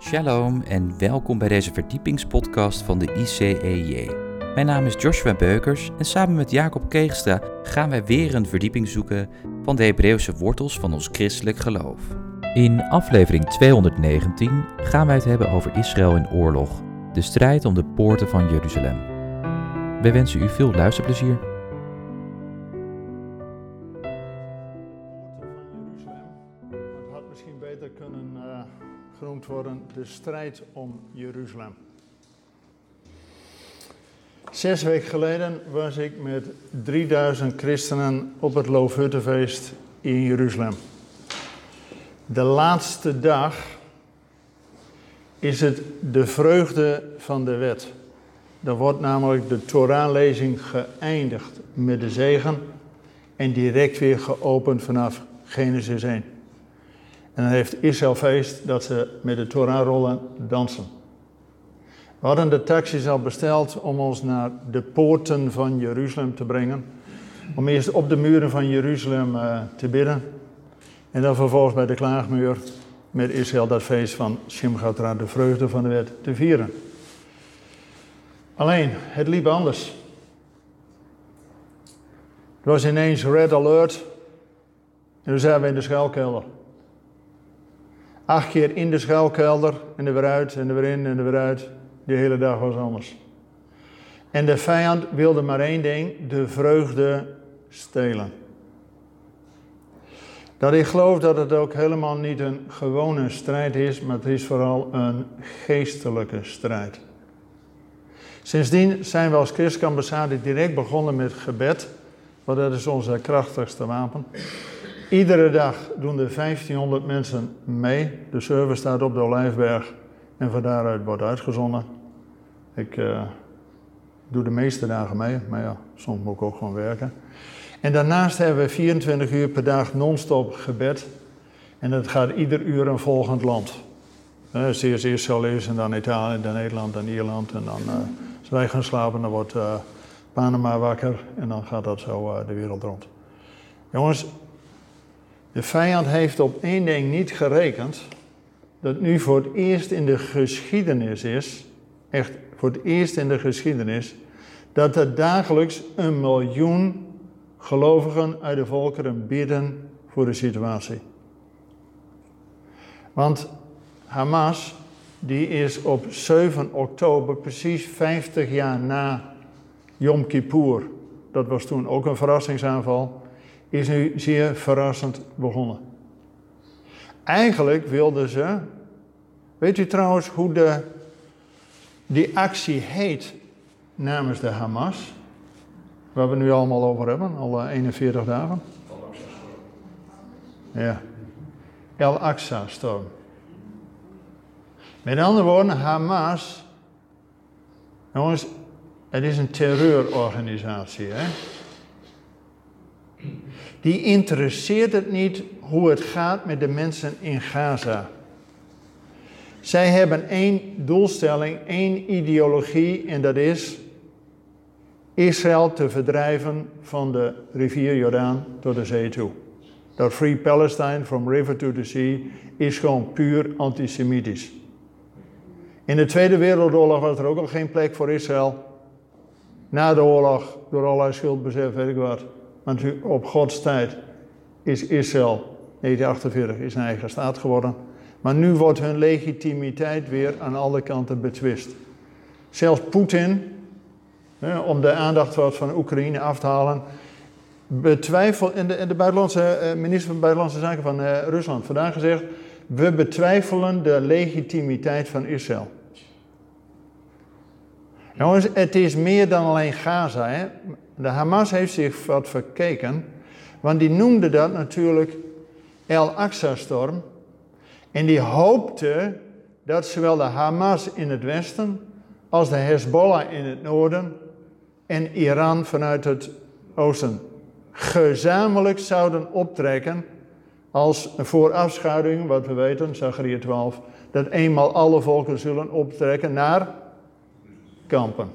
Shalom en welkom bij deze verdiepingspodcast van de ICEJ. Mijn naam is Joshua Beukers en samen met Jacob Keegstra gaan wij weer een verdieping zoeken van de Hebreeuwse wortels van ons christelijk geloof. In aflevering 219 gaan wij het hebben over Israël in oorlog, de strijd om de poorten van Jeruzalem. Wij wensen u veel luisterplezier. Worden de strijd om Jeruzalem. Zes weken geleden was ik met 3000 christenen op het Loofhuttenfeest in Jeruzalem. De laatste dag is het de vreugde van de wet. Dan wordt namelijk de Torahlezing geëindigd met de zegen en direct weer geopend vanaf Genesis 1. En dan heeft Israël feest dat ze met de Torahrollen dansen. We hadden de taxis al besteld om ons naar de poorten van Jeruzalem te brengen. Om eerst op de muren van Jeruzalem uh, te bidden. En dan vervolgens bij de klaagmuur met Israël dat feest van Shimgatra, de vreugde van de wet, te vieren. Alleen, het liep anders. Het was ineens red alert. En toen zijn we in de schuilkelder. Acht keer in de schuilkelder en er weer uit en er weer in en er weer uit. Die hele dag was anders. En de vijand wilde maar één ding: de vreugde stelen. Dat ik geloof dat het ook helemaal niet een gewone strijd is, maar het is vooral een geestelijke strijd. Sindsdien zijn we als Christelijke ambassade direct begonnen met gebed, want dat is onze krachtigste wapen. Iedere dag doen er 1500 mensen mee. De server staat op de Olijfberg en van daaruit wordt uitgezonden. Ik uh, doe de meeste dagen mee, maar ja, soms moet ik ook gewoon werken. En daarnaast hebben we 24 uur per dag non-stop gebed. En dat gaat ieder uur een volgend land. Het eerst Israël is en dan Italië, dan Nederland, dan Ierland. En dan uh, wij gaan slapen, dan wordt uh, Panama wakker. En dan gaat dat zo uh, de wereld rond. Jongens, de vijand heeft op één ding niet gerekend. Dat nu voor het eerst in de geschiedenis is, echt voor het eerst in de geschiedenis, dat er dagelijks een miljoen gelovigen uit de volkeren bidden voor de situatie. Want Hamas, die is op 7 oktober, precies 50 jaar na Yom Kippur, dat was toen ook een verrassingsaanval, is nu zeer verrassend begonnen. Eigenlijk wilden ze. Weet u trouwens hoe de, die actie heet namens de Hamas? Waar we nu allemaal over hebben, al 41 dagen. Ja. El Aqsa-storm. Met andere woorden, Hamas. Jongens, het is een terreurorganisatie, hè? Die interesseert het niet hoe het gaat met de mensen in Gaza. Zij hebben één doelstelling, één ideologie en dat is Israël te verdrijven van de rivier Jordaan tot de zee toe. Dat Free Palestine from river to the sea is gewoon puur antisemitisch. In de Tweede Wereldoorlog was er ook al geen plek voor Israël. Na de oorlog, door allerlei schuldbesef, weet ik wat. Want op Gods tijd is Israël, 1948, is een eigen staat geworden. Maar nu wordt hun legitimiteit weer aan alle kanten betwist. Zelfs Poetin, om de aandacht van Oekraïne af te halen, betwijfelt, en de, en de buitenlandse, minister van Buitenlandse Zaken van uh, Rusland vandaag gezegd, we betwijfelen de legitimiteit van Israël. Jongens, het is meer dan alleen Gaza. Hè? De Hamas heeft zich wat verkeken, want die noemde dat natuurlijk El Aqsa-storm. En die hoopte dat zowel de Hamas in het westen als de Hezbollah in het noorden en Iran vanuit het oosten gezamenlijk zouden optrekken als voorafschuiving, wat we weten, Zachariah 12, dat eenmaal alle volken zullen optrekken naar kampen.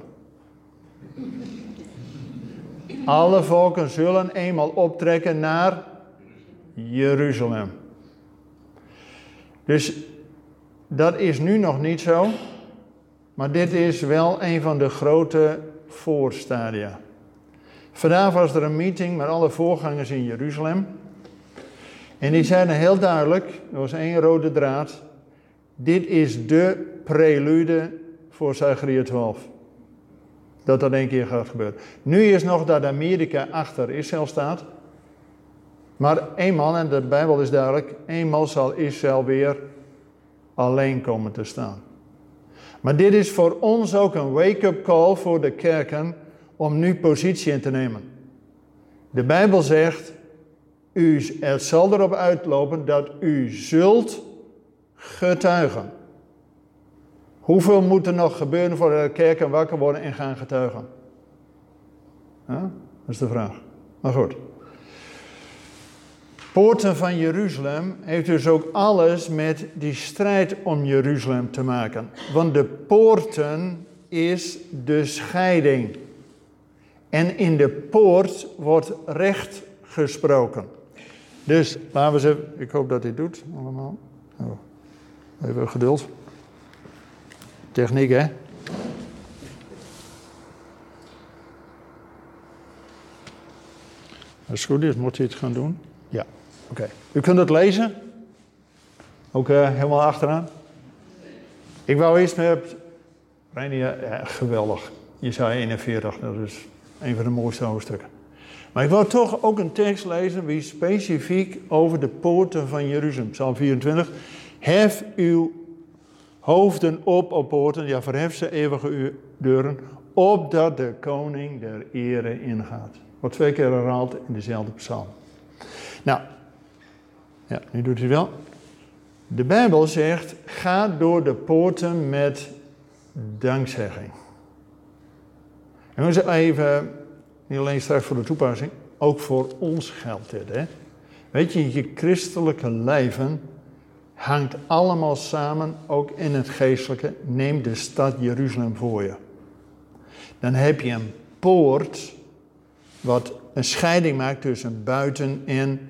Alle volken zullen eenmaal optrekken naar Jeruzalem. Dus Dat is nu nog niet zo, maar dit is wel een van de grote voorstadia. Vandaag was er een meeting met alle voorgangers in Jeruzalem. En die zeiden heel duidelijk, er was één rode draad. Dit is de prelude voor Zachariah 12. Dat dat één keer gaat gebeuren. Nu is nog dat Amerika achter Israël staat. Maar eenmaal, en de Bijbel is duidelijk, eenmaal zal Israël weer alleen komen te staan. Maar dit is voor ons ook een wake-up call voor de kerken om nu positie in te nemen. De Bijbel zegt, het zal erop uitlopen dat u zult getuigen. Hoeveel moet er nog gebeuren voordat de kerken wakker worden en gaan getuigen? Dat is de vraag. Maar goed. Poorten van Jeruzalem heeft dus ook alles met die strijd om Jeruzalem te maken. Want de poorten is de scheiding. En in de poort wordt recht gesproken. Dus laten we ze, ik hoop dat dit doet allemaal. Oh, even geduld. Techniek, hè? Als het goed is, moet hij het gaan doen. Ja, oké. U kunt het lezen. Ook uh, helemaal achteraan. Ik wou eerst met Reinier, ja, geweldig. Jesaja 41, dat is een van de mooiste hoofdstukken. Maar ik wil toch ook een tekst lezen wie specifiek over de poorten van Jeruzalem. Psalm 24. Hef uw hoofden op, op poorten, ja verhef ze eeuwige deuren, opdat de koning der ere ingaat. Wordt twee keer herhaald in dezelfde psalm. Nou, ja, nu doet hij wel. De Bijbel zegt, ga door de poorten met dankzegging. En we even, niet alleen straks voor de toepassing, ook voor ons geldt dit. Hè? Weet je, je christelijke leven hangt allemaal samen, ook in het geestelijke. Neem de stad Jeruzalem voor je. Dan heb je een poort wat een scheiding maakt tussen buiten en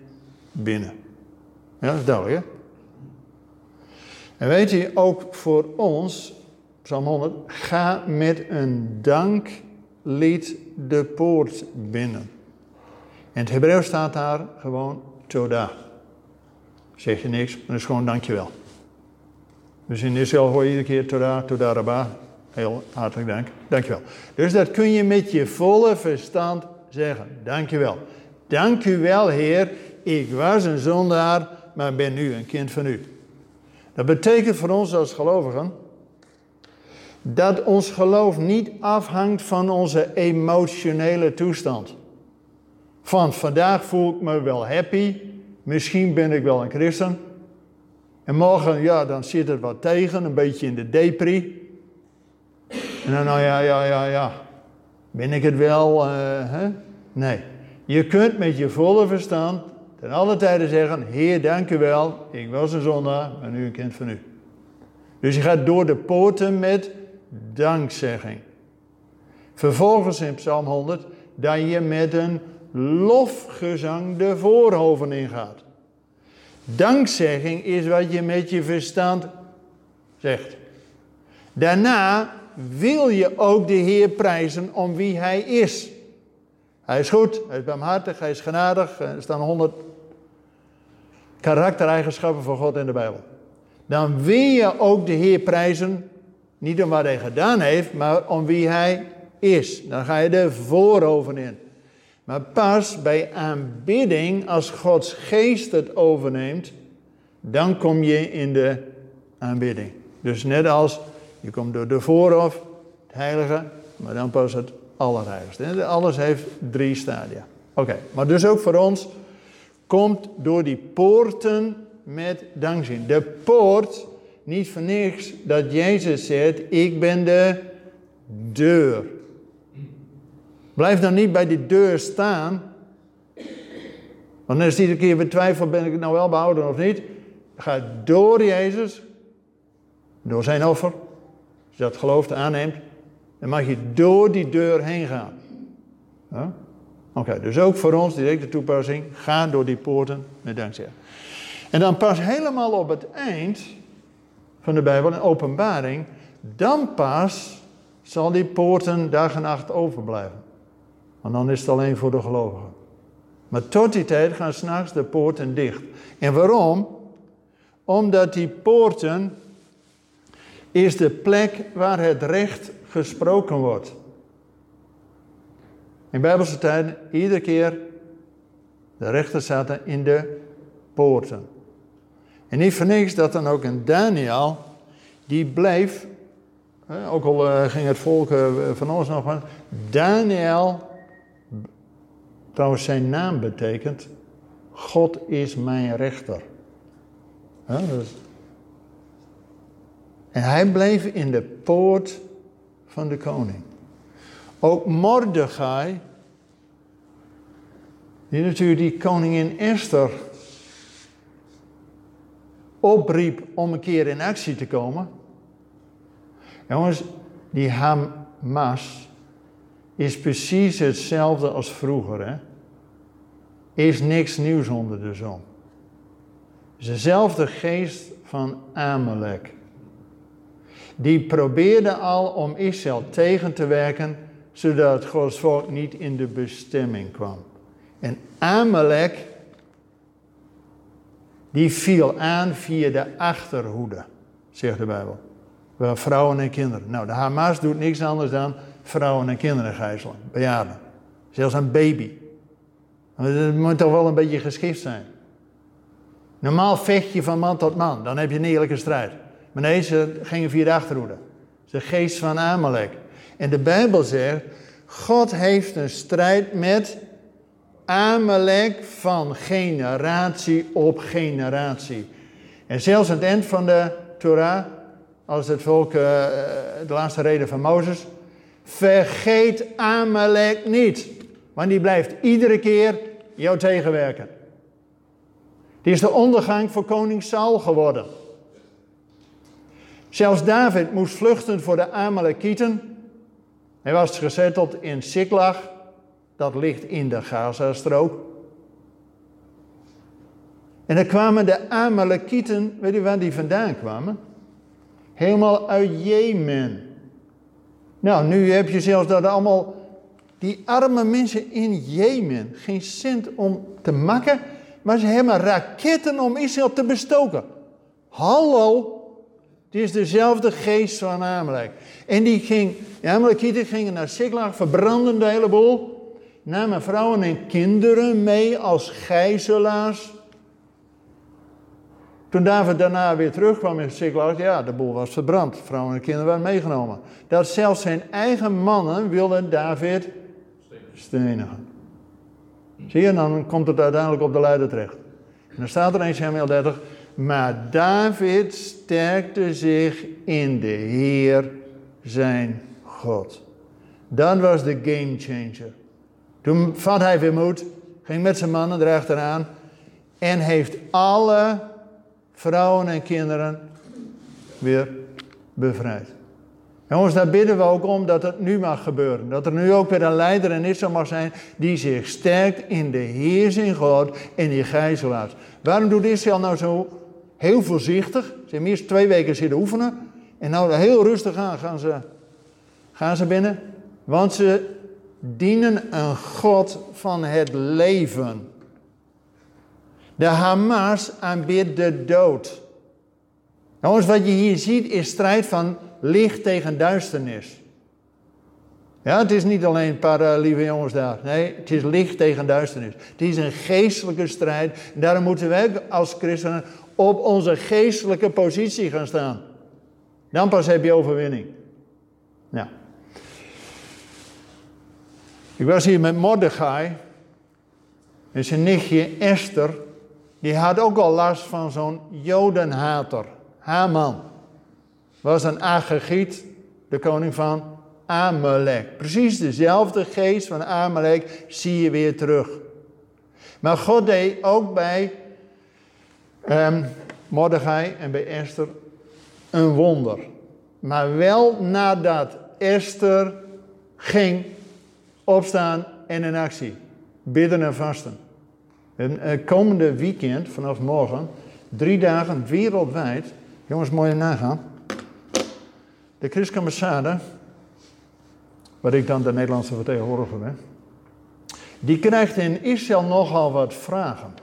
binnen. Ja, dat is duidelijk, hè? En weet je, ook voor ons, Psalm 100, ga met een danklied de poort binnen. In het Hebreeuws staat daar gewoon toda. Zeg je niks, maar dat is gewoon dankjewel. Dus in Israël hoor je iedere keer toda, toda rabba. Heel hartelijk dank, dankjewel. Dus dat kun je met je volle verstand zeggen. Dankjewel. Dank u wel, Heer. Ik was een zondaar, maar ben nu een kind van u. Dat betekent voor ons als gelovigen dat ons geloof niet afhangt van onze emotionele toestand. Van vandaag voel ik me wel happy, misschien ben ik wel een christen. En morgen, ja, dan zit het wat tegen, een beetje in de depri. En dan, nou ja, ja, ja, ja, ben ik het wel? Uh, hè? Nee. Je kunt met je volle verstand ten alle tijden zeggen: Heer, dank u wel, ik was een zondaar, maar nu een kind van u. Dus je gaat door de poorten met dankzegging. Vervolgens in Psalm 100 dat je met een lofgezang de voorhoven ingaat. Dankzegging is wat je met je verstand zegt. Daarna wil je ook de Heer prijzen om wie Hij is. Hij is goed, hij is barmhartig, hij is genadig. Er staan honderd karaktereigenschappen van God in de Bijbel. Dan wil je ook de Heer prijzen, niet om wat hij gedaan heeft, maar om wie hij is. Dan ga je de voorover in. Maar pas bij aanbidding, als Gods geest het overneemt, dan kom je in de aanbidding. Dus net als je komt door de voorhof, het heilige, maar dan pas het allerheiligste. Alles heeft drie stadia. Oké, maar dus ook voor ons komt door die poorten met dankzin. De poort, niet voor niks dat Jezus zegt, ik ben de deur. Blijf dan niet bij die deur staan. Want dan is iedere keer betwijfeld, ben ik het nou wel behouden of niet. Ga door Jezus, door zijn offer, als je dat gelooft aanneemt, dan mag je door die deur heen gaan. Oké, dus ook voor ons directe toepassing. Ga door die poorten met dankzij. En dan pas helemaal op het eind van de Bijbel in openbaring, dan pas zal die poorten dag en nacht overblijven. Want dan is het alleen voor de gelovigen. Maar tot die tijd gaan s'nachts de poorten dicht. En waarom? Omdat die poorten is de plek waar het recht gesproken wordt. In Bijbelse tijd, iedere keer, de rechter zaten in de poorten. En niet voor niks dat dan ook een Daniel, die bleef, ook al eh, ging het volk eh, van ons nog van, Daniel, trouwens zijn naam betekent, God is mijn rechter. En hij bleef in de poort van de koning. Ook Mordechai, die natuurlijk die koningin Esther opriep om een keer in actie te komen. Jongens, die Hamas is precies hetzelfde als vroeger. Hè? Is niks nieuws onder de zon. Het is dezelfde geest van Amalek. Die probeerde al om Israël tegen te werken, zodat Gods volk niet in de bestemming kwam. En Amalek die viel aan via de achterhoede, zegt de Bijbel. Wel vrouwen en kinderen. Nou, de Hamas doet niks anders dan vrouwen en kinderen gijzelen, bejaarden. Zelfs een baby. Dat moet toch wel een beetje geschikt zijn. Normaal vecht je van man tot man, dan heb je een eerlijke strijd. Maar nee, ze gingen via de achterhoede. De geest van Amalek. En de Bijbel zegt, God heeft een strijd met Amalek van generatie op generatie. En zelfs aan het eind van de Torah, als het volk, uh, de laatste reden van Mozes, vergeet Amalek niet. Want die blijft iedere keer jou tegenwerken. Die is de ondergang voor koning Saul geworden. Zelfs David moest vluchten voor de Amalekieten. Hij was gezetteld in Siklag dat ligt in de Gazastrook. En dan kwamen de Amalekieten, weet je waar die vandaan kwamen? Helemaal uit Jemen. Nou, nu heb je zelfs dat allemaal die arme mensen in Jemen geen cent om te makken, maar ze hebben raketten om Israël te bestoken. Hallo, het is dezelfde geest van Amalek. En die ging, de Amalekieten gingen naar Siklag, verbranden de hele boel namen vrouwen en kinderen mee als gijzelaars. Toen David daarna weer terugkwam in Ziklag, ja, de boel was verbrand. Vrouwen en kinderen waren meegenomen. Dat zelfs zijn eigen mannen wilden David stenigen. Zie je, dan komt het uiteindelijk op de leider terecht. En dan staat er in Samuel 30, maar David sterkte zich in de Heer zijn God. Dat was de game changer. Toen vat hij weer moed, ging met zijn mannen erachteraan en heeft alle vrouwen en kinderen weer bevrijd. Jongens, daar bidden we ook om dat het nu mag gebeuren. Dat er nu ook weer een leider in Israël mag zijn die zich sterkt in de Heer in God en die gijzelaars. Waarom doet Israël nou zo heel voorzichtig? Ze hebben eerst twee weken zitten oefenen en nou heel rustig aan gaan ze, gaan ze binnen. Want ze dienen een God van het leven. De Hamas aanbidt de dood. Jongens, wat je hier ziet is strijd van licht tegen duisternis. Ja, het is niet alleen een paar uh, lieve jongens daar. Nee, het is licht tegen duisternis. Het is een geestelijke strijd. En daarom moeten wij als christenen op onze geestelijke positie gaan staan. Dan pas heb je overwinning. Ja. Ik was hier met Mordechai. En zijn nichtje Esther. Die had ook al last van zo'n jodenhater. Haman. Was een Agagiet, de koning van Amalek. Precies dezelfde geest van Amalek zie je weer terug. Maar God deed ook bij um, Mordechai en bij Esther een wonder. Maar wel nadat Esther ging opstaan en in actie. Bidden en vasten. En uh, komende weekend, vanaf morgen, drie dagen wereldwijd, Jongens, mooi nagaan. De christelijke ambassade, waar ik dan de Nederlandse vertegenwoordiger ben, die krijgt in Israël nogal wat vragen.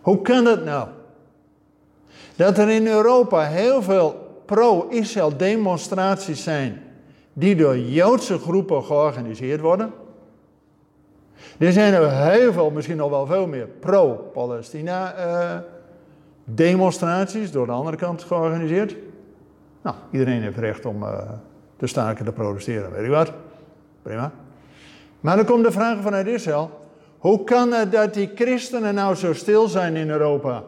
Hoe kan het nou? Dat er in Europa heel veel pro-Israël demonstraties zijn die door Joodse groepen georganiseerd worden. Er zijn er heel veel, misschien nog wel veel meer, pro-Palestina uh, demonstraties door de andere kant georganiseerd. Nou, iedereen heeft recht om uh, te staken, te protesteren, weet ik wat. Prima. Maar dan komt de vraag vanuit Israël. Hoe kan het dat die christenen nou zo stil zijn in Europa?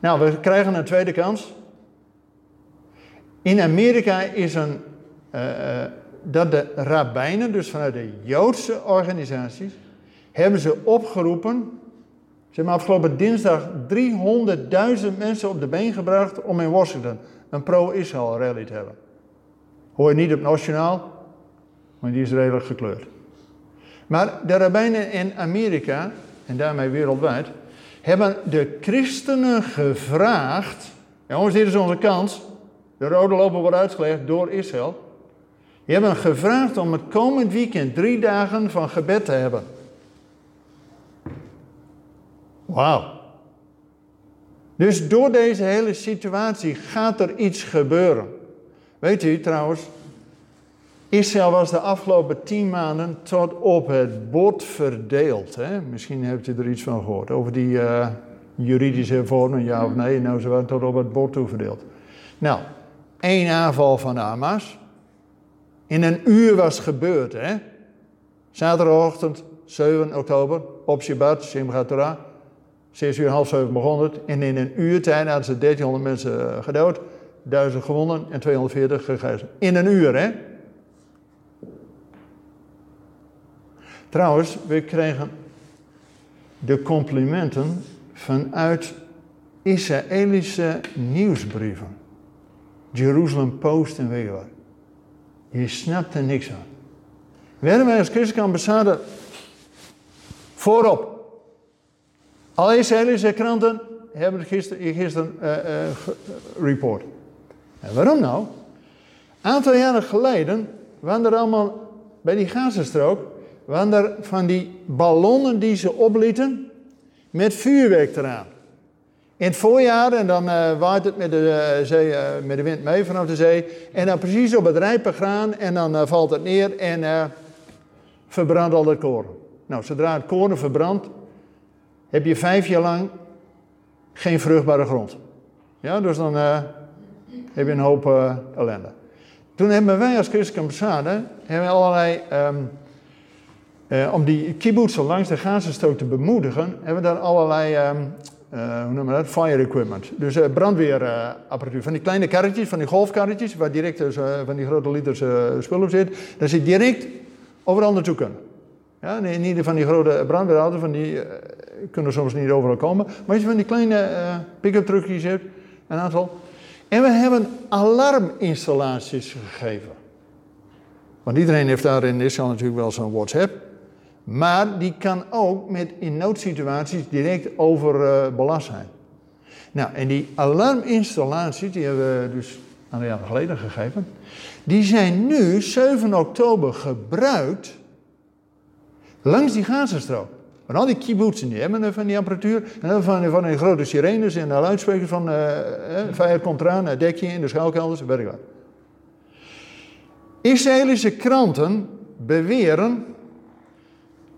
Nou, we krijgen een tweede kans. In Amerika is een, uh, dat de rabbijnen, dus vanuit de Joodse organisaties, hebben ze opgeroepen. Ze hebben afgelopen dinsdag 300.000 mensen op de been gebracht om in Washington een pro-Israël rally te hebben. Hoor je niet op nationaal, maar die is redelijk gekleurd. Maar de rabbijnen in Amerika, en daarmee wereldwijd, hebben de christenen gevraagd. Jongens, dit is onze kans. De rode lopen wordt uitgelegd door Israël. Hebben gevraagd om het komend weekend drie dagen van gebed te hebben. Wauw. Dus door deze hele situatie gaat er iets gebeuren. Weet u trouwens, Israël was de afgelopen tien maanden tot op het bord verdeeld. Hè? Misschien hebt u er iets van gehoord. Over die uh, juridische vormen, ja of nee. Nou, ze waren tot op het bord toe verdeeld. Nou, één aanval van Hamas. In een uur was gebeurd. Hè? Zaterdagochtend, 7 oktober, op Shabbat, Simchat Torah. 6 uur, half 7 begon het. En in een uur tijd hadden ze 1300 mensen eh, gedood, 1000 gewonnen en 240 gegijzeld. In een uur, hè? Trouwens, we kregen de complimenten vanuit Israëlische nieuwsbrieven. Jerusalem Post en weet je. Je snapt er niks aan. Werden wij als christelijke ambassade voorop. Alle Israëlische kranten hebben gisteren, gisteren uh, report. Waarom nou? Een aantal jaren geleden waren er allemaal bij die Gazastrook waren er van die ballonnen die ze oplieten met vuurwerk eraan. In het voorjaar, en dan uh, waait het met de, uh, zee, uh, met de wind mee vanaf de zee. En dan precies op het rijpe graan en dan valt het neer en verbrandt al het koren. Nou, zodra het koren verbrandt, heb je vijf jaar lang geen vruchtbare grond. Ja, dus dan heb je een hoop ellende. Toen hebben wij als christelijke ambassade hebben allerlei uh, om die kibbutzen langs de Gazastrook te bemoedigen, hebben we daar allerlei, uh, uh, hoe noemen we dat, fire equipment. Dus brandweerapparatuur. van die kleine karretjes, van die golfkarretjes, waar direct van die grote liters spullen zit. Daar zit direct overal naartoe kunnen. Ja, in ieder van die grote brandweerauto's, van die kunnen soms niet overal komen. Maar als je van die kleine pick-up truckjes hebt, een aantal. En we hebben alarminstallaties gegeven. Want iedereen heeft daar in Israël natuurlijk wel zo'n WhatsApp. Maar die kan ook met in noodsituaties direct overbelast zijn. Nou, en die alarminstallaties, die hebben we dus een jaar geleden gegeven, die zijn nu 7 oktober gebruikt langs die Gazastrook. Van al die kibbutzen, die hebben van die apparatuur, van, van die grote sirenes en de luidsprekers van uh, vijand komt eraan, dek je in de schuilkelders, weet ik wat. Israëlische kranten beweren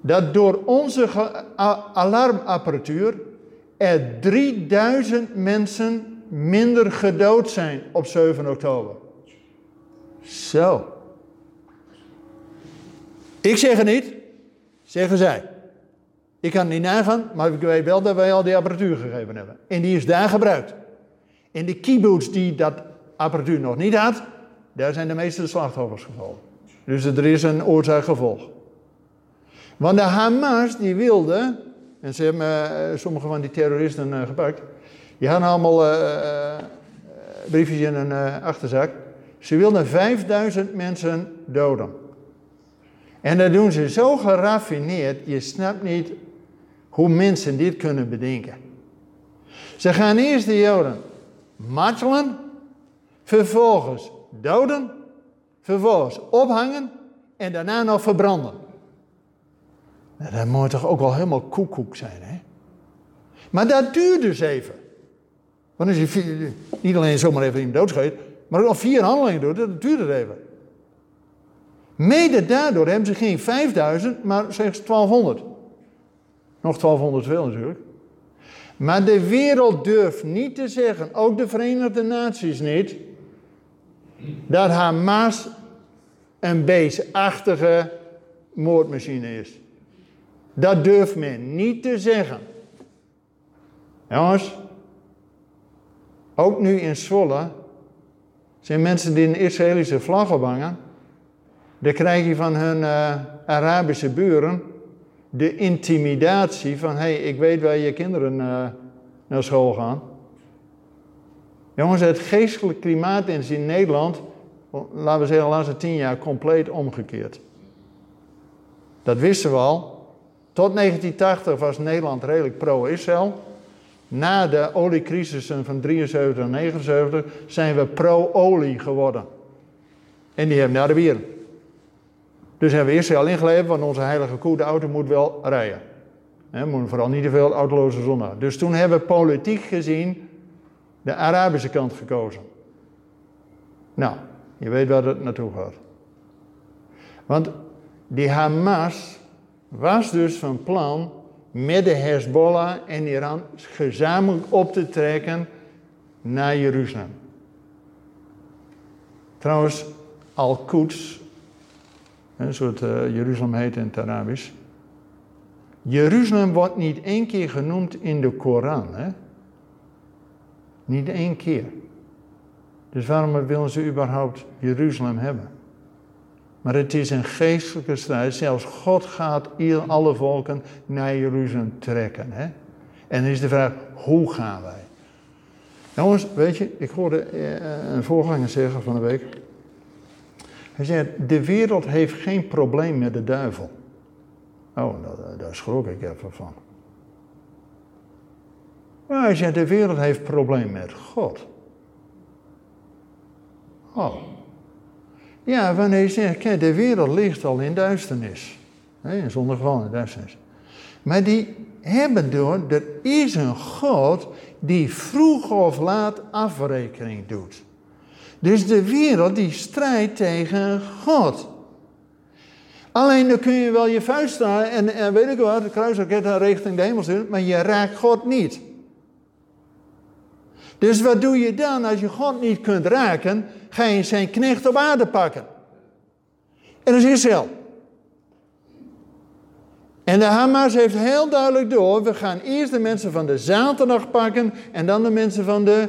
dat door onze alarmapparatuur er 3000 mensen minder gedood zijn op 7 oktober. Zo. Ik zeg het niet, zeggen zij. Ik kan het niet nagaan, maar ik weet wel dat wij al die apparatuur gegeven hebben. En die is daar gebruikt. In de kibbutz die dat apparatuur nog niet had, daar zijn de meeste slachtoffers gevallen. Dus er is een oorzaak-gevolg. Want de Hamas die wilde, en ze hebben uh, sommige van die terroristen uh, gepakt, die hadden allemaal uh, briefjes in een achterzak. Ze wilden 5000 mensen doden. En dat doen ze zo geraffineerd, je snapt niet hoe mensen dit kunnen bedenken. Ze gaan eerst de Joden martelen, vervolgens doden, vervolgens ophangen en daarna nog verbranden. Dat moet toch ook wel helemaal koekoek zijn, hè? Maar dat duurt dus even. Want als je niet alleen zomaar even iemand doodschiet, maar ook nog vier handelingen doet, dat duurt even. Mede daardoor hebben ze geen 5000, maar slechts 1200. Nog 1200 veel natuurlijk. Maar de wereld durft niet te zeggen, ook de Verenigde Naties niet, dat Hamas een beestachtige moordmachine is. Dat durft men niet te zeggen. Jongens, ook nu in Zwolle zijn mensen die een Israëlische vlag ophangen. Dan krijg je van hun uh, Arabische buren de intimidatie van: hé, hey, ik weet waar je kinderen uh, naar school gaan. Jongens, het geestelijk klimaat is in Nederland, laten we zeggen, de laatste tien jaar compleet omgekeerd. Dat wisten we al. Tot 1980 was Nederland redelijk pro-Israël. Na de oliecrisissen van 73 en 79 zijn we pro-olie geworden. En die hebben naar de bieren. Dus hebben we Israël ingeleverd, want onze heilige koe, de auto, moet wel rijden. We moeten vooral niet te veel autoloze zondaar. Dus toen hebben we politiek gezien de Arabische kant gekozen. Nou, je weet waar het naartoe gaat. Want die Hamas was dus van plan met de Hezbollah en Iran gezamenlijk op te trekken naar Jeruzalem. Trouwens, Al-Quds, een soort uh, Jeruzalem heet in het Arabisch. Jeruzalem wordt niet één keer genoemd in de Koran. Hè? Niet één keer. Dus waarom willen ze überhaupt Jeruzalem hebben? Maar het is een geestelijke strijd. Zelfs God gaat alle volken naar Jeruzalem trekken. Hè? En dan is de vraag, hoe gaan wij? Jongens, weet je, ik hoorde eh, een voorganger zeggen van de week. Hij zei, de wereld heeft geen probleem met de duivel. Oh, daar schrok ik even van. Maar hij zei, de wereld heeft probleem met God. Oh. Ja, wanneer je zegt, kijk, de wereld ligt al in duisternis. Zonder geval in duisternis. Maar die hebben door, er is een God die vroeg of laat afrekening doet. Dus de wereld die strijdt tegen God. Alleen dan kun je wel je vuist staan en, en weet ik wat, de kruisraket richting de hemel sturen, maar je raakt God niet. Dus wat doe je dan als je God niet kunt raken? Ga je zijn knecht op aarde pakken. En dat is Israël. En de Hamas heeft heel duidelijk door, we gaan eerst de mensen van de zaterdag pakken en dan de mensen van de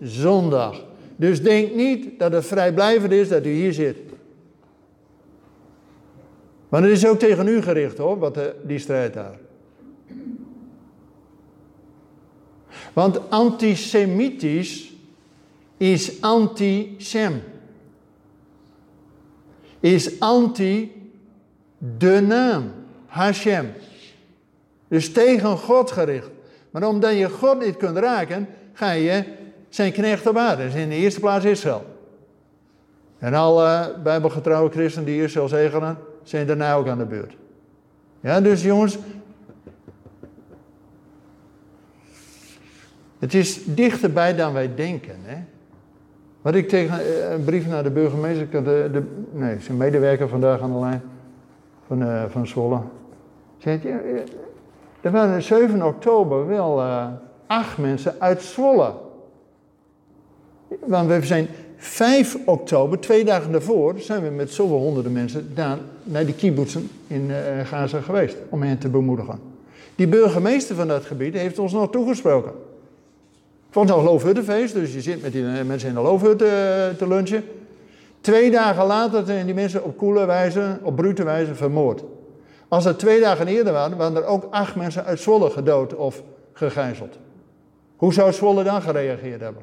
zondag. Dus denk niet dat het vrijblijvend is dat u hier zit. Maar het is ook tegen u gericht hoor, wat die strijd daar. Want antisemitisch is anti-sem. Is anti de naam, Hashem. Dus tegen God gericht. Maar omdat je God niet kunt raken, ga je zijn knecht op. Dus in de eerste plaats Israël. En alle bijbelgetrouwe christenen die Israël zegenen, zijn daarna ook aan de beurt. Ja, dus jongens, Het is dichterbij dan wij denken. Hè? Wat ik tegen eh, een brief naar de burgemeester, de, de, nee, zijn medewerker vandaag aan de lijn van, uh, van Zwolle. Zei, ja, er waren 7 oktober wel uh, acht mensen uit Zwolle. Want we zijn 5 oktober, twee dagen daarvoor, zijn we met zoveel honderden mensen naar die kibbutzen in Gaza geweest. Om hen te bemoedigen. Die burgemeester van dat gebied heeft ons nog toegesproken. Het was een loofhuttenfeest, dus je zit met die eh, mensen in de loofhut eh, te lunchen. Twee dagen later zijn die mensen op koele wijze, op brute wijze vermoord. Als het twee dagen eerder waren, waren er ook acht mensen uit Zwolle gedood of gegijzeld. Hoe zou Zwolle dan gereageerd hebben?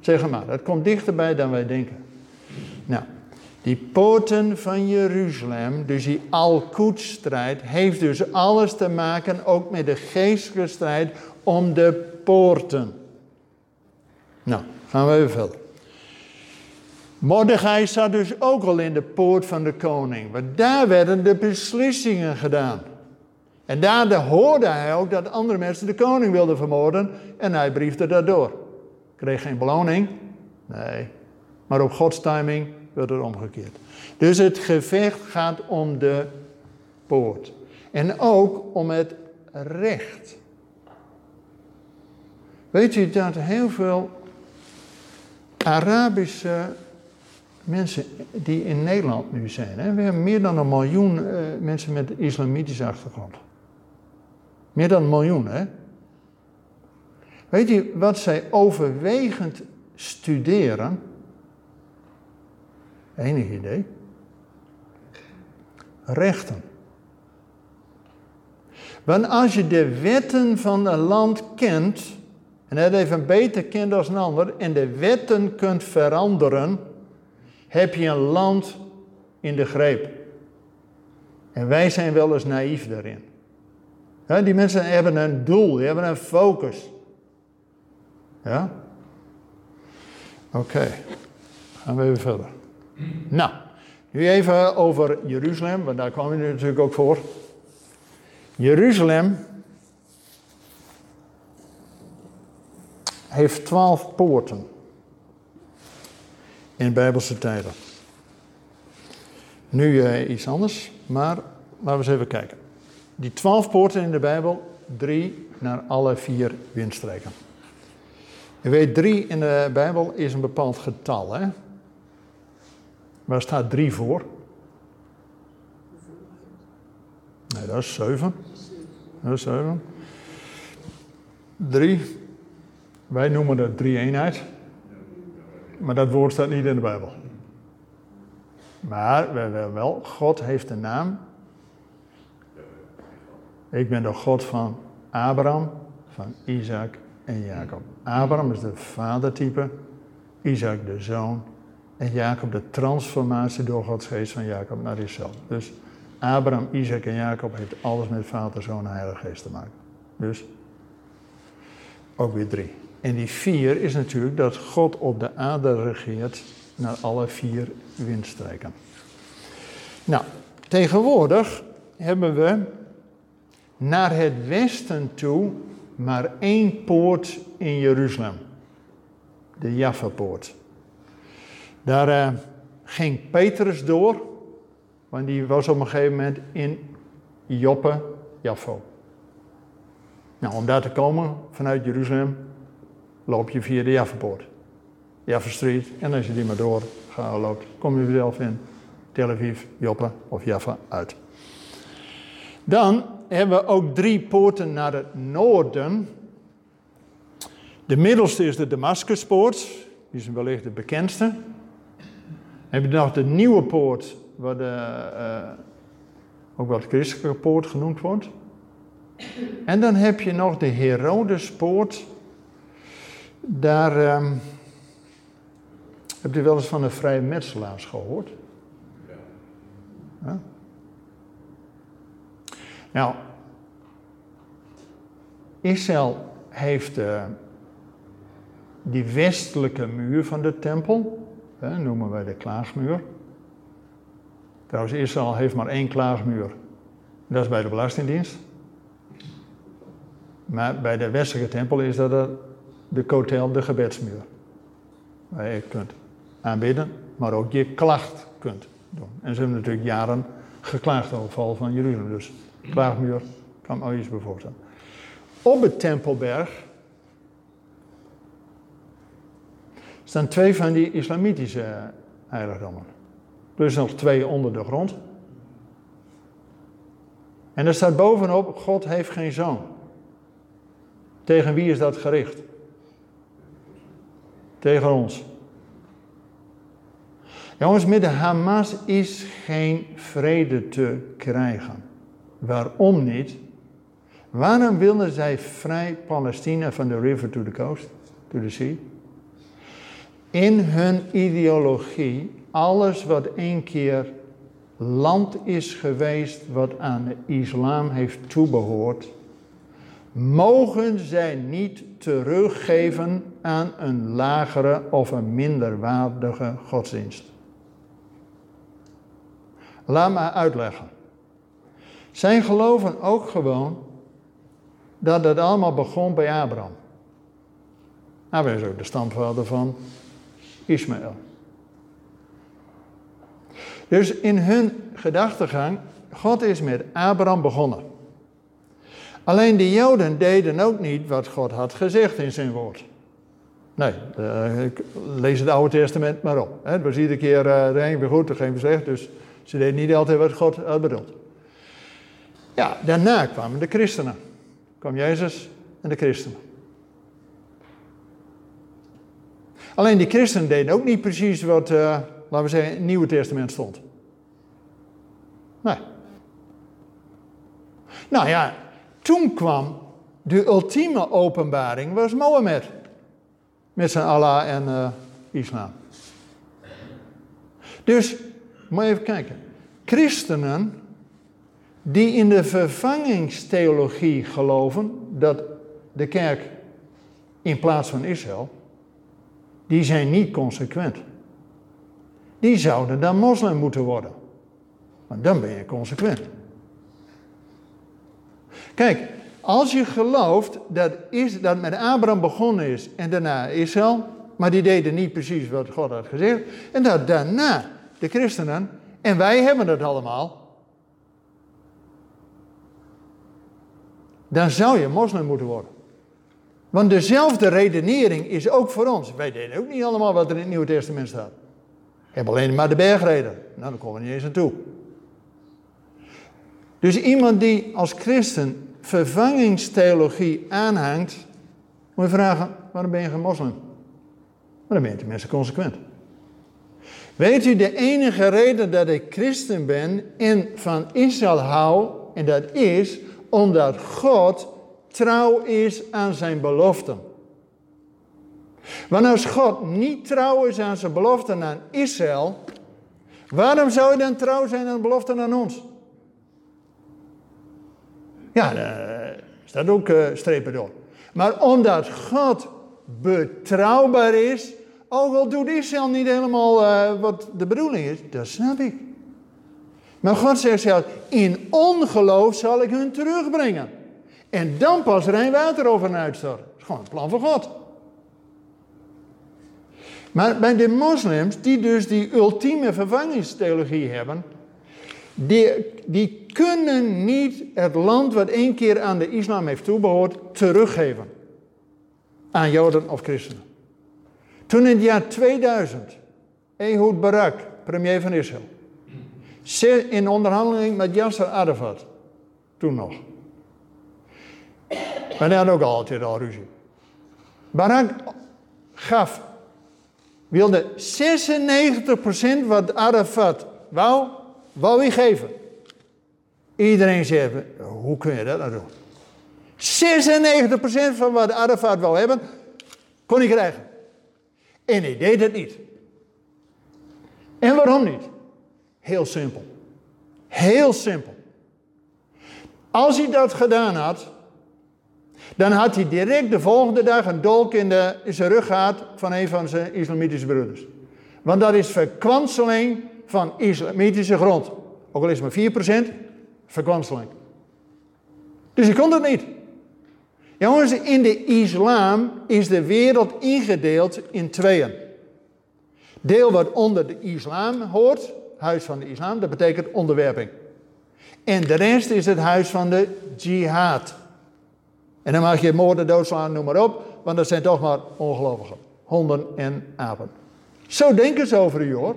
Zeg maar, dat komt dichterbij dan wij denken. Nou, Die poorten van Jeruzalem, dus die Al-Quds-strijd, heeft dus alles te maken ook met de geestelijke strijd om de poorten. Nou, gaan we even verder. Mordechai zat dus ook al in de poort van de koning, want daar werden de beslissingen gedaan. En daar hoorde hij ook dat andere mensen de koning wilden vermoorden en hij briefde dat door. Kreeg geen beloning? Nee. Maar op Gods timing werd het omgekeerd. Dus het gevecht gaat om de poort. En ook om het recht. Weet je dat heel veel Arabische mensen die in Nederland nu zijn. Hè? We hebben meer dan een miljoen uh, mensen met islamitische achtergrond. Meer dan een miljoen, hè? Weet je wat zij overwegend studeren? Enig idee? Rechten. Want als je de wetten van een land kent, en het even beter kent als een ander, en de wetten kunt veranderen, heb je een land in de greep. En wij zijn wel eens naïef daarin. die mensen hebben een doel, die hebben een focus. Ja? Oké, gaan we even verder. Nou, nu even over Jeruzalem, want daar kwam je natuurlijk ook voor. Jeruzalem heeft twaalf poorten in Bijbelse tijden. Nu uh, iets anders, maar laten we eens even kijken. Die twaalf poorten in de Bijbel, drie naar alle vier windstreken. Je weet, drie in de Bijbel is een bepaald getal, hè? Waar staat drie voor? Nee, dat is zeven. Dat is zeven. Drie. Wij noemen dat drie eenheid. Maar dat woord staat niet in de Bijbel. Maar we wel, God heeft een naam. Ik ben de God van Abraham, van Isaac en Jacob. Abraham is de vadertype, Isaac de zoon en Jacob de transformatie door Gods geest van Jacob naar Israël. Dus Abraham, Isaac en Jacob heeft alles met vader, zoon en heilige geest te maken. Dus ook weer drie. En die vier is natuurlijk dat God op de aarde regeert naar alle vier windstreken. Nou, tegenwoordig hebben we naar het westen toe maar één poort in Jeruzalem. De Jaffa-poort. Daar uh, ging Petrus door, want die was op een gegeven moment in Joppe, Jaffo. Nou, om daar te komen vanuit Jeruzalem loop je via de Jaffa-poort. Jaffa Street. En als je die maar door loopt, kom je zelf in Tel Aviv, Joppe of Jaffa uit. Dan hebben we ook drie poorten naar het noorden. De middelste is de Damascuspoort. Die is wellicht de bekendste. Heb je nog de nieuwe poort, wat de, uh, ook wel de christelijke poort genoemd wordt. En dan heb je nog de Herodespoort. Daar um, heb je wel eens van de vrije metselaars gehoord. Ja. Nou, Israël heeft uh, die westelijke muur van de tempel, hè, noemen wij de klaagmuur. Trouwens, Israël heeft maar één klaagmuur. Dat is bij de Belastingdienst. Maar bij de westelijke tempel is dat de kotel, de gebedsmuur. Waar je kunt aanbidden, maar ook je klacht kunt doen. En ze hebben natuurlijk jaren geklaagd over val van Jeruzalem. Dus klaagmuur kan me iets bevoorstellen. Op het Tempelberg staan twee van die islamitische heiligdommen. Plus nog twee onder de grond. En er staat bovenop, God heeft geen zoon. Tegen wie is dat gericht? Tegen ons. Jongens, met de Hamas is geen vrede te krijgen. Waarom niet? Waarom wilden zij vrij Palestina van de river to the coast, to the sea? In hun ideologie alles wat één keer land is geweest wat aan de islam heeft toebehoord, mogen zij niet teruggeven aan een lagere of een minderwaardige godsdienst. Laat me uitleggen. Zij geloven ook gewoon dat het allemaal begon bij Abraham. Abraham is ook de stamvader van Ismaël. Dus in hun gedachtegang, God is met Abraham begonnen. Alleen de Joden deden ook niet wat God had gezegd in zijn woord. Nee, uh, lees het Oude Testament maar op. Het was iedere keer uh, de een weer goed, de geen weer slecht. Dus ze deden niet altijd wat God had bedoeld. Ja, daarna kwamen de christenen. Kwam Jezus en de christenen. Alleen die christenen deden ook niet precies wat, uh, laten we zeggen, in het Nieuwe Testament stond. Nee. Nou ja, toen kwam de ultieme openbaring, was Mohammed. Met zijn Allah en uh, islam. Dus, moet je even kijken. Christenen die in de vervangingstheologie geloven dat de kerk in plaats van Israël, die zijn niet consequent. Die zouden dan moslim moeten worden. Want dan ben je consequent. Kijk, als je gelooft dat, is, dat met Abraham begonnen is en daarna Israël, maar die deden niet precies wat God had gezegd, en dat daarna de christenen, en wij hebben het allemaal, dan zou je moslim moeten worden. Want dezelfde redenering is ook voor ons. Wij deden ook niet allemaal wat er in het Nieuwe Testament staat. Ik heb alleen maar de bergreden. Nou, daar komen we niet eens aan toe. Dus iemand die als christen vervangingstheologie aanhangt, moet je vragen, waarom ben je geen moslim? Maar dan ben je tenminste consequent. Weet u, de enige reden dat ik christen ben en van Israël hou, en dat is omdat God trouw is aan zijn beloften. Want als God niet trouw is aan zijn beloften aan Israël, waarom zou hij dan trouw zijn aan de beloften aan ons? Ja, daar staat ook uh, strepen door. Maar omdat God betrouwbaar is, ook al doet Israël niet helemaal uh, wat de bedoeling is, dat snap ik. Maar God zegt zelf, in ongeloof zal ik hun terugbrengen. En dan pas water over hen uitstorten. Dat is gewoon het plan van God. Maar bij de moslims, die dus die ultieme vervangingstheologie hebben, die, die kunnen niet het land wat één keer aan de islam heeft toebehoord, teruggeven aan Joden of christenen. Toen in het jaar 2000, Ehud Barak, premier van Israël, in onderhandeling met Yasser Arafat, toen nog. Maar die hadden ook altijd al ruzie. Barak gaf, wilde 96% wat Arafat wou, wou hij geven. Iedereen zei, hoe kun je dat nou doen? 96% van wat Arafat wou hebben, kon hij krijgen. En hij deed het niet. En waarom niet? Heel simpel. Heel simpel. Als hij dat gedaan had, dan had hij direct de volgende dag een dolk in, de, zijn rug gehad van een van zijn islamitische broeders. Want dat is verkwanseling van islamitische grond. Ook al is het maar 4%, verkwanseling. Dus hij kon dat niet. Jongens, in de islam is de wereld ingedeeld in tweeën. Deel wat onder de islam hoort, huis van de islam, dat betekent onderwerping. En de rest is het huis van de jihad. En dan mag je moorden, doodslaan, noem maar op, want dat zijn toch maar ongelovigen. Honden en apen. Zo denken ze over u hoor.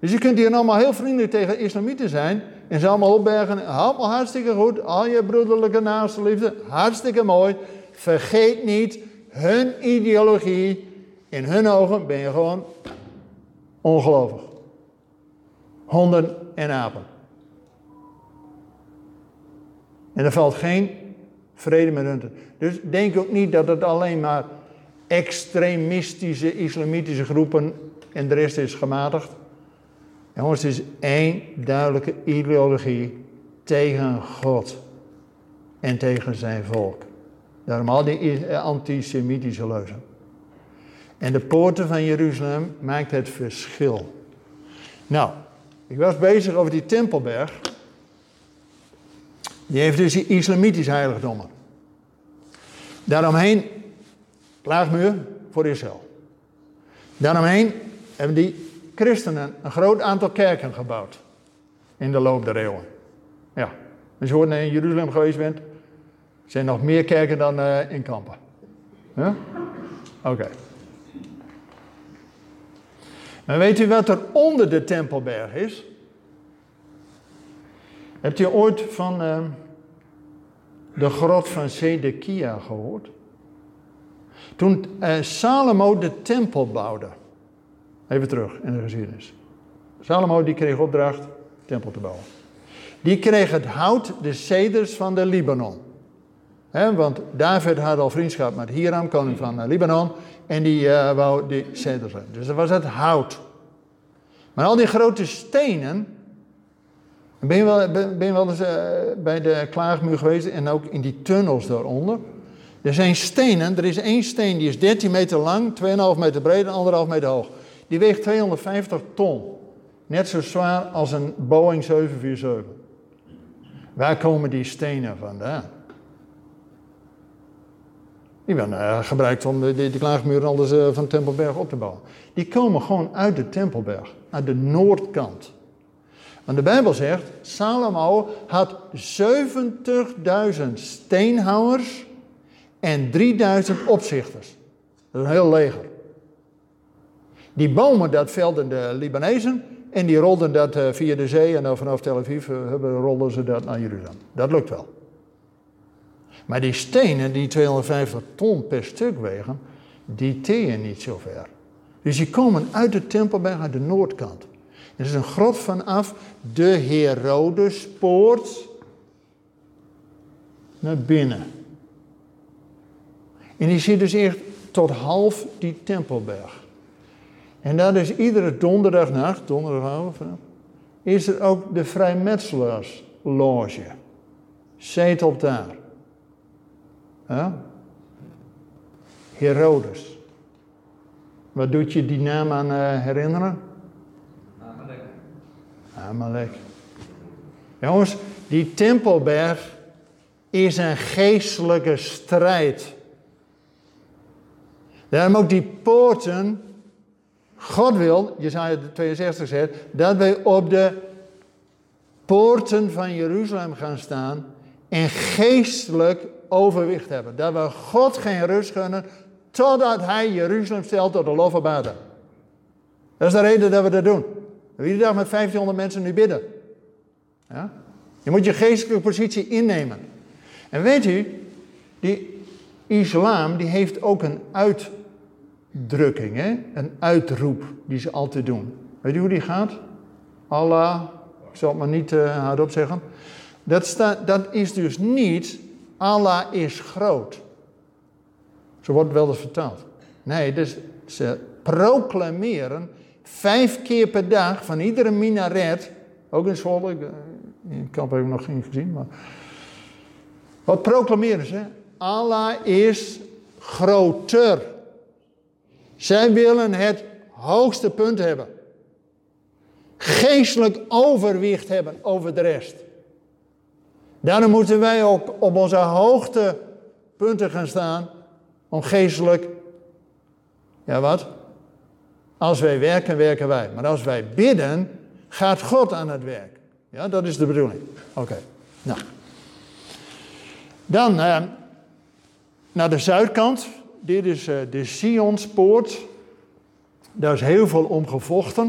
Dus je kunt hier allemaal heel vriendelijk tegen islamieten zijn. En ze allemaal opbergen. Allemaal hartstikke goed. Al je broederlijke naaste liefde. Hartstikke mooi. Vergeet niet, hun ideologie. In hun ogen ben je gewoon ongelovig. Honden en apen. En er valt geen vrede met hun. Dus denk ook niet dat het alleen maar extremistische islamitische groepen en de rest is gematigd. Jongens, het is één duidelijke ideologie tegen God en tegen zijn volk. Daarom al die antisemitische leuzen. En de poorten van Jeruzalem maakt het verschil. Nou, ik was bezig over die Tempelberg. Die heeft dus die islamitische heiligdommen. Daaromheen, plaagmuur voor Israël. Daaromheen hebben die christenen een groot aantal kerken gebouwd. In de loop der eeuwen. Ja, als je ooit in Jeruzalem geweest bent, zijn nog meer kerken dan uh, in Kampen. Oké. Maar weet u wat er onder de Tempelberg is? Hebt u ooit van uh, de grot van Zedekia gehoord? Toen uh, Salomo de tempel bouwde. Even terug in de geschiedenis. Salomo die kreeg opdracht tempel te bouwen. Die kreeg het hout, de ceders van de Libanon. Want David had al vriendschap met Hiram, koning van uh, Libanon. En die uh, wou die ceders Dus dat was het hout. Maar al die grote stenen. Ben je wel, ben je wel eens uh, bij de klaagmuur geweest en ook in die tunnels daaronder? Er zijn stenen, er is één steen die is 13 meter lang, 2,5 meter breed en 1,5 meter hoog. Die weegt 250 ton. Net zo zwaar als een Boeing 747. Waar komen die stenen vandaan? Die werden uh, gebruikt om de, de, klaagmuur anders uh, van Tempelberg op te bouwen. Die komen gewoon uit de Tempelberg, uit de noordkant. Want de Bijbel zegt, Salomo had 70.000 steenhouwers en 3000 opzichters. Dat is een heel leger. Die bomen, dat velden de Libanezen en die rolden dat uh, via de zee en dan vanaf Tel Aviv rolden ze dat naar Jeruzalem. Dat lukt wel. Maar die stenen die 250 ton per stuk wegen, die teeën niet zo ver. Dus die komen uit de Tempelberg, uit de noordkant. Er is een grot vanaf de Herodespoort naar binnen. En die zit dus echt tot half die Tempelberg. En dat is iedere donderdagnacht, donderdagavond, is er ook de vrijmetselaarsloge. Zetelt daar. Ja? Herodes. Wat doet je die naam aan uh, herinneren? Jongens, die Tempelberg is een geestelijke strijd. Daarom ook die poorten. God wil, Jezaja 62 zegt, dat wij op de poorten van Jeruzalem gaan staan en geestelijk overwicht hebben. Dat we God geen rust gunnen totdat Hij Jeruzalem stelt tot de lof van Dat is de reden dat we dat doen. We iedere dag met 1500 mensen nu bidden. Ja? Je moet je geestelijke positie innemen. En weet u, die islam die heeft ook een uitdrukking, hè? een uitroep die ze altijd doen. Weet u hoe die gaat? Allah, ik zal het maar niet uh, hardop zeggen. Dat, dat is dus niet Allah is groot. Zo wordt wel eens vertaald. Nee, dus ze proclameren vijf keer per dag van iedere minaret, ook in Zwolle, in kamp heb ik nog geen gezien, maar wat proclameren ze? Allah is groter. Zij willen het hoogste punt hebben. Geestelijk overwicht hebben over de rest. Daarom moeten wij ook op onze hoogtepunten gaan staan om geestelijk, ja wat? Als wij werken, werken wij. Maar als wij bidden, gaat God aan het werk. Ja, dat is de bedoeling. Oké, nou. Dan eh, naar de zuidkant. Dit is uh, de Sionspoort. Daar is heel veel om gevochten.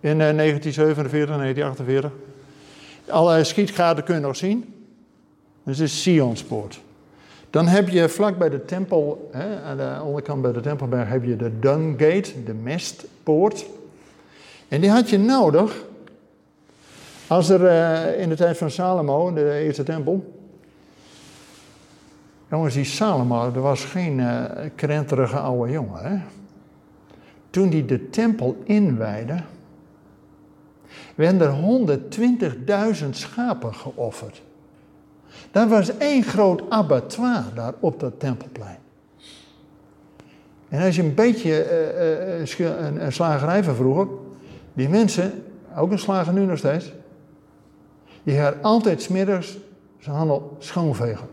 In uh, 1947, 1948. Alle schietgaten kun je nog zien. Dat is Sionspoort. Dan heb je vlak bij de tempel, hè, aan de onderkant bij de tempelberg, heb je de Dungate, de mestpoort. En die had je nodig als er uh, in de tijd van Salomo, de eerste tempel. Jongens, die Salomo, dat was geen uh, krenterige oude jongen. Hè? Toen hij de tempel inwijde, werden er 120.000 schapen geofferd. Dat was één groot abattoir daar op dat tempelplein. En als je een beetje uh, uh, een, een slagerij die mensen, ook een slager nu nog steeds, die gaan altijd smiddags zijn handel schoonvegen.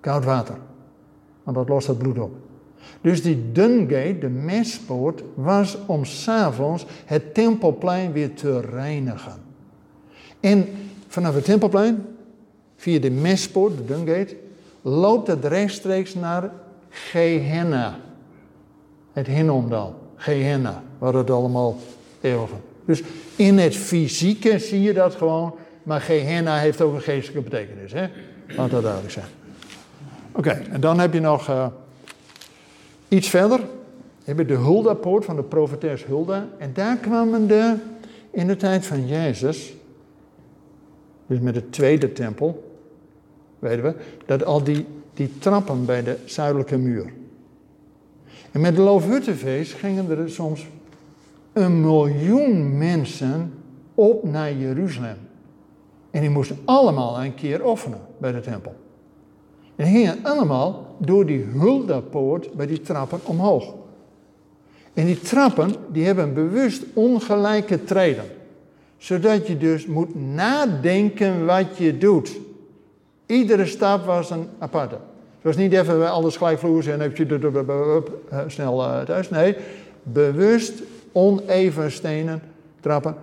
Koud water. Want dat lost het bloed op. Dus die Dungate, de mespoort, was om s'avonds het tempelplein weer te reinigen. En vanaf het tempelplein, via de mespoort, de Dungate, loopt het rechtstreeks naar Gehenna. Het Hinnomdal, Gehenna, waar het allemaal eeuwig. Dus in het fysieke zie je dat gewoon, maar Gehenna heeft ook een geestelijke betekenis. Hè? Laat dat duidelijk zijn. Oké, en dan heb je nog uh, iets verder. Heb je de Hulda-poort van de profetes Hulda. En daar kwamen de, in de tijd van Jezus, dus met de tweede tempel, weten we, dat al die, die trappen bij de zuidelijke muur. En met de Loofhuttenfeest gingen er soms een miljoen mensen op naar Jeruzalem. En die moesten allemaal een keer offeren bij de tempel. En die gingen allemaal door die huldapoort bij die trappen omhoog. En die trappen die hebben bewust ongelijke treden. Zodat je dus moet nadenken wat je doet. Iedere stap was een aparte. Het was niet even alles gelijkvloers en heb je snel eh, thuis. Nee, bewust oneven stenen trappen.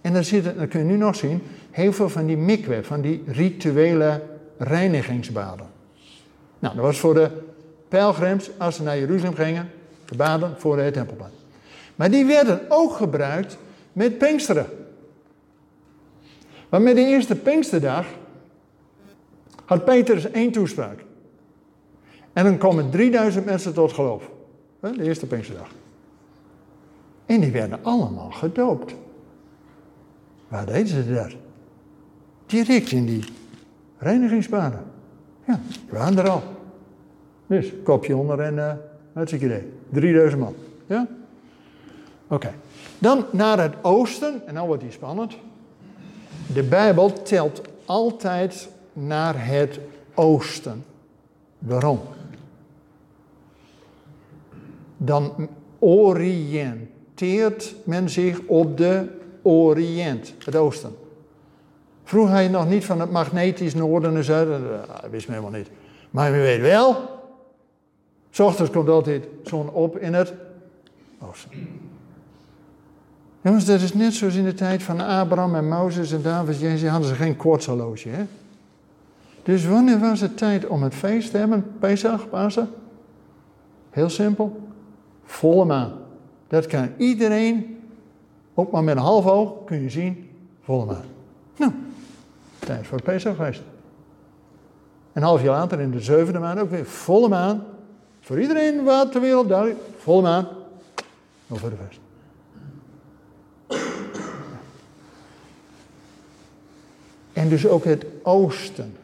En dan, zitten, dan kun je nu nog zien, heel veel van die mikwe, van die rituele reinigingsbaden. Nou, dat was voor de pelgrims als ze naar Jeruzalem gingen, de baden voor het tempelplein. Maar die werden ook gebruikt met Pinksteren. Want met de eerste Pinksterdag had Petrus één toespraak. En dan komen 3000 mensen tot geloof. De eerste Pinksterdag. En die werden allemaal gedoopt. Waar deden ze dat? Direct in die reinigingsbaden. Ja, die waren er al. Dus, kopje onder en uh, hartstikke idee. 3000 man. Ja? Oké. Dan naar het oosten, en nou wordt die spannend. De Bijbel telt altijd naar het oosten. Waarom? Dan oriënteert men zich op de Oriënt, het oosten. Vroeg hij nog niet van het magnetisch noorden en zuiden? Dat wist men helemaal niet. Maar we weet wel, s ochtends komt altijd zon op in het oosten. Jongens, dat is net zoals in de tijd van Abraham en Mozes en David. Jezus hadden ze geen kwartshorloge, hè? Dus wanneer was het tijd om het feest te hebben? Pesach, Pasen? Heel simpel. Volle maan. Dat kan iedereen, ook maar met een half oog, kun je zien, volle maan. Nou, tijd voor het Pesachfeest. Een half jaar later, in de zevende maand, ook weer volle maan. Voor iedereen wat ter wereld duidelijk, volle maan. Over de feest. En dus ook het oosten.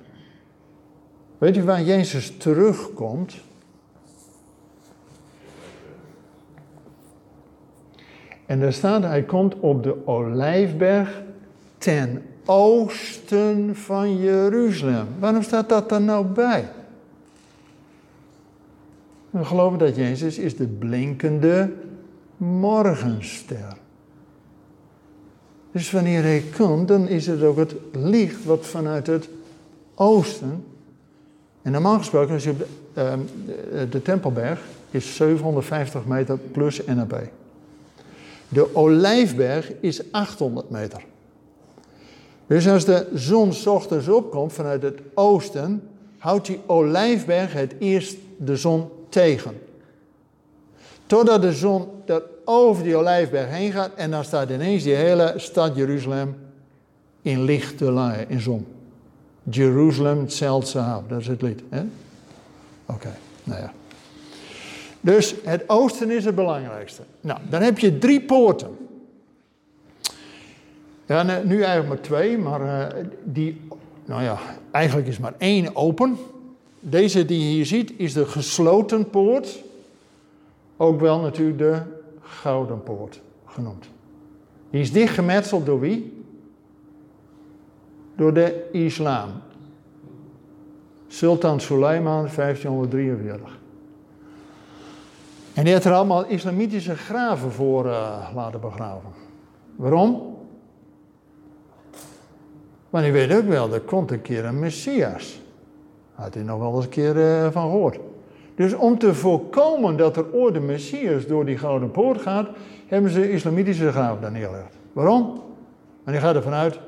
Weet u waar Jezus terugkomt? En daar staat, hij komt op de Olijfberg ten oosten van Jeruzalem. Waarom staat dat er nou bij? We geloven dat Jezus is de blinkende morgenster. Dus wanneer hij komt, dan is het ook het licht wat vanuit het oosten. En normaal gesproken, als je op de, Tempelberg is 750 meter plus NAP. De Olijfberg is 800 meter. Dus als de zon ochtends opkomt vanuit het oosten, houdt die Olijfberg het eerst de zon tegen. Totdat de zon er over die Olijfberg heen gaat en dan staat ineens die hele stad Jeruzalem in lichte laaien, in zon. Jeruzalem zelt dat is het lied. Oké, nou ja. Dus het oosten is het belangrijkste. Nou, dan heb je drie poorten. Ja, nu eigenlijk maar twee, maar uh, die, nou ja, eigenlijk is maar één open. Deze die je hier ziet is de gesloten poort. Ook wel natuurlijk de gouden poort genoemd. Die is dichtgemetseld door wie? Door de islam. Sultan Suleiman, 1543. En die had er allemaal islamitische graven voor uh, laten begraven. Waarom? Want hij weet ook wel, er komt een keer een Messias. Had hij nog wel eens een keer uh, van gehoord. Dus om te voorkomen dat er ooit een Messias door die Gouden Poort gaat, hebben ze islamitische graven daar neergelegd. Waarom? Want die gaat ervan uit,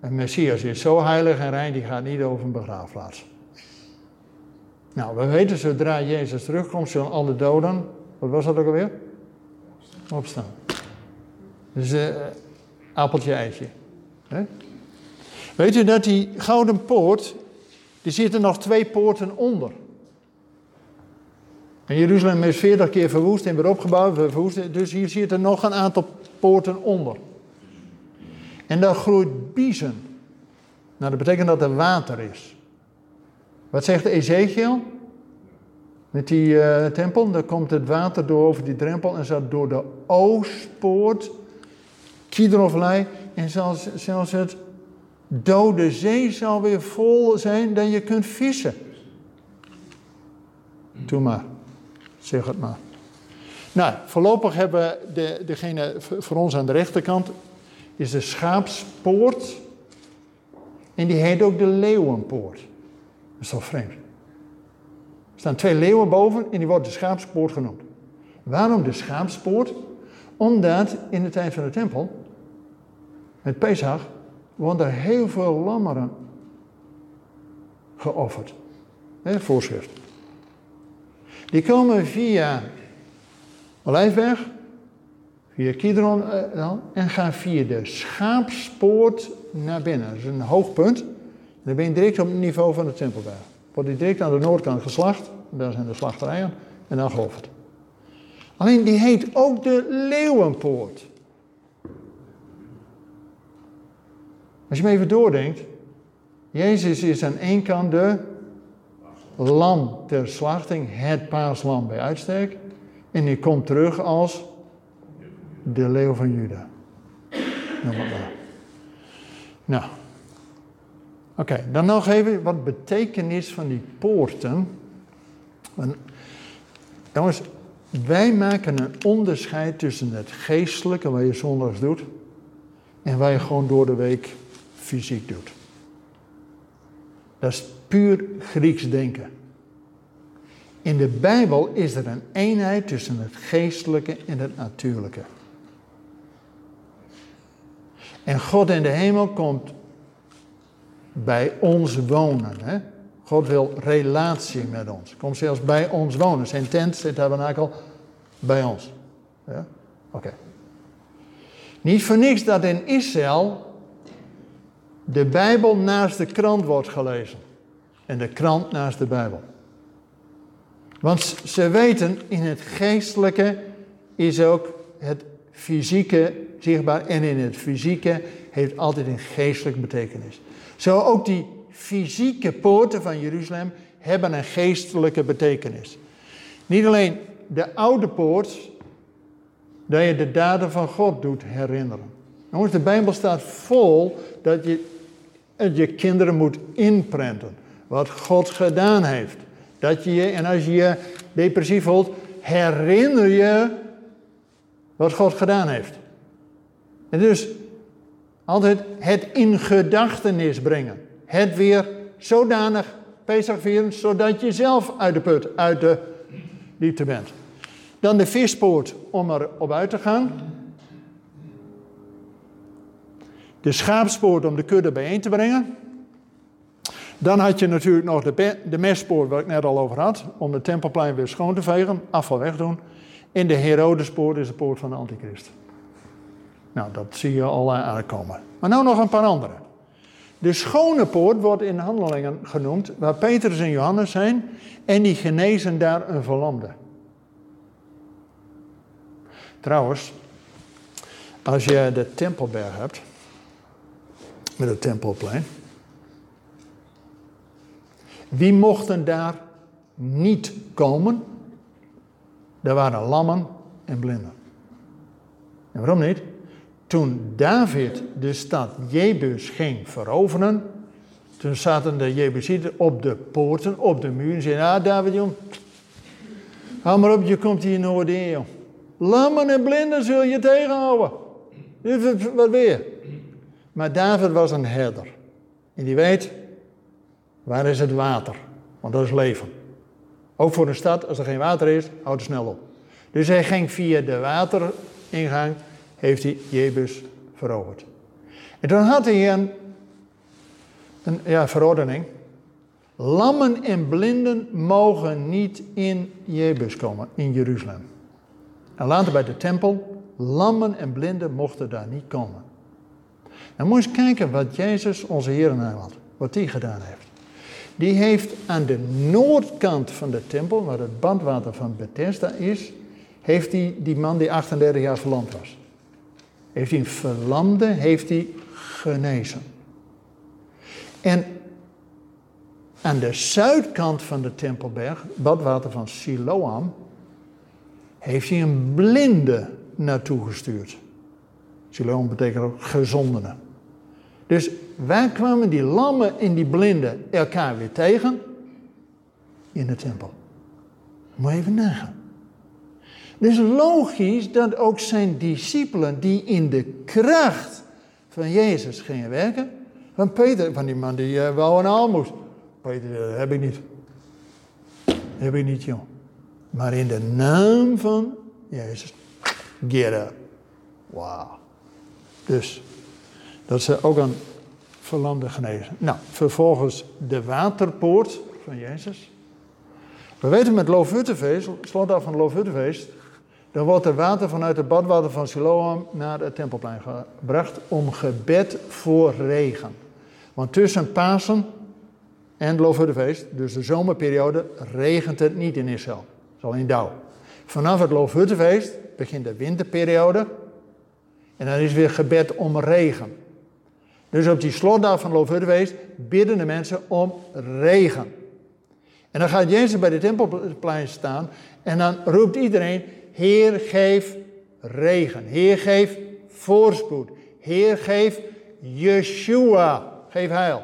een Messias is zo heilig en rein, die gaat niet over een begraafplaats. Nou, we weten zodra Jezus terugkomt, zullen alle doden, wat was dat ook alweer? Opstaan. Dus uh, appeltje eitje. Weet je dat die gouden poort, er zitten nog twee poorten onder. En Jeruzalem is 40 keer verwoest en weer opgebouwd, verwoest, dus hier zitten nog een aantal poorten onder. En daar groeit biezen. Nou, dat betekent dat er water is. Wat zegt Ezekiel? Met die uh, tempel, daar komt het water door over die drempel en zat door de oostpoort, Kidrovlei, en zelfs, zelfs het dode zee zal weer vol zijn dat je kunt vissen. Doe maar, zeg het maar. Nou, voorlopig hebben de, degene voor ons aan de rechterkant, is de schaapspoort. En die heet ook de leeuwenpoort. Dat is toch vreemd? Er staan twee leeuwen boven en die wordt de schaapspoort genoemd. Waarom de schaapspoort? Omdat in de tijd van de tempel, met Pesach, worden heel veel lammeren geofferd. Voorschrift. Die komen via Olijfberg, via Kidron uh, en gaan via de schaapspoort naar binnen. Dat is een hoogpunt. Dan ben je direct op het niveau van de Tempelberg. Wordt die direct aan de noordkant geslacht, daar zijn de slachterijen, en dan geofferd. Alleen die heet ook de Leeuwenpoort. Als je me even doordenkt, Jezus is aan één kant de lam ter slachting, het paaslam bij uitstek. En die komt terug als de leeuw van Juda. Noem maar. Nou, oké, dan nog even wat betekenis van die poorten. Want, jongens, wij maken een onderscheid tussen het geestelijke, wat je zondags doet, en wat je gewoon door de week fysiek doet. Dat is puur Grieks denken. In de Bijbel is er een eenheid tussen het geestelijke en het natuurlijke. En God in de hemel komt bij ons wonen. Hè? God wil relatie met ons. Komt zelfs bij ons wonen. Zijn tent, zijn tabernakel, bij ons. Ja? Oké. Niet voor niks dat in Israël de Bijbel naast de krant wordt gelezen. En de krant naast de Bijbel. Want ze weten, in het geestelijke is ook het fysieke zichtbaar. En in het fysieke heeft altijd een geestelijke betekenis. Zo ook die fysieke poorten van Jeruzalem hebben een geestelijke betekenis. Niet alleen de oude poort, dat je de daden van God doet herinneren. Jongens, de Bijbel staat vol dat je je kinderen moet inprenten. Wat God gedaan heeft. Dat je je, en als je je depressief voelt, herinner je wat God gedaan heeft. En dus altijd het in gedachtenis brengen. Het weer zodanig Pesach vieren, zodat je zelf uit de put, uit de diepte bent. Dan de vispoort om er op uit te gaan. De schaapspoort om de kudde bijeen te brengen. Dan had je natuurlijk nog de, de mespoort, waar ik net al over had, om het tempelplein weer schoon te vegen, afval wegdoen. En de Herodespoort is de poort van de antichrist. Nou, dat zie je al aankomen. Maar nou nog een paar andere. De schone poort wordt in handelingen genoemd, waar Petrus en Johannes zijn, en die genezen daar een verlamde. Trouwens, als je de Tempelberg hebt, met het Tempelplein, wie mochten daar niet komen? Er waren lammen en blinden. En waarom niet? toen David de stad Jebus ging veroveren, toen zaten de Jebusieten op de poorten, op de muur en zeiden, ah David jong, hou maar op, je komt hier nooit in joh. Lammen en blinden zul je tegenhouden. Wat weer? Maar David was een herder. En die weet, waar is het water? Want dat is leven. Ook voor een stad, als er geen water is, houdt het snel op. Dus hij ging via de wateringang, heeft hij Jebus veroverd. En toen had hij een, een ja, verordening. Lammen en blinden mogen niet in Jebus komen, in Jeruzalem. En later bij de tempel, lammen en blinden mochten daar niet komen. Dan moet je eens kijken wat Jezus, onze Heer en had, wat hij gedaan heeft. Die heeft aan de noordkant van de tempel, waar het bandwater van Bethesda is, heeft hij die man die 38 jaar verlamd was. Heeft hij een verlamde, heeft hij genezen. En aan de zuidkant van de Tempelberg, badwater van Siloam, heeft hij een blinde naartoe gestuurd. Siloam betekent ook gezondene. Dus waar kwamen die lammen en die blinden elkaar weer tegen? In de tempel. Moet je even nagaan. Dus logisch dat ook zijn discipelen die in de kracht van Jezus gingen werken. Van Peter, van die man die uh, wou een almoes. Peter, dat heb ik niet. Heb ik niet, joh. Maar in de naam van Jezus, get up. Wauw. Dus, dat ze ook een verlamde genezen. Nou, vervolgens de waterpoort van Jezus. We weten met Loofhuttenfeest, slotdag van Loofhuttenfeest, dan wordt er water vanuit het badwater van Siloam naar het tempelplein gebracht om gebed voor regen. Want tussen Pasen en Loofhuttenfeest, dus de zomerperiode, regent het niet in Israël. Het is alleen dauw. Vanaf het Loofhuttenfeest begint de winterperiode en dan is weer gebed om regen. Dus op die slotdag van Loofhuttenfeest bidden de mensen om regen. En dan gaat Jezus bij de tempelplein staan en dan roept iedereen, Heer geef regen, Heer geef voorspoed, Heer geef Yeshua, geef heil.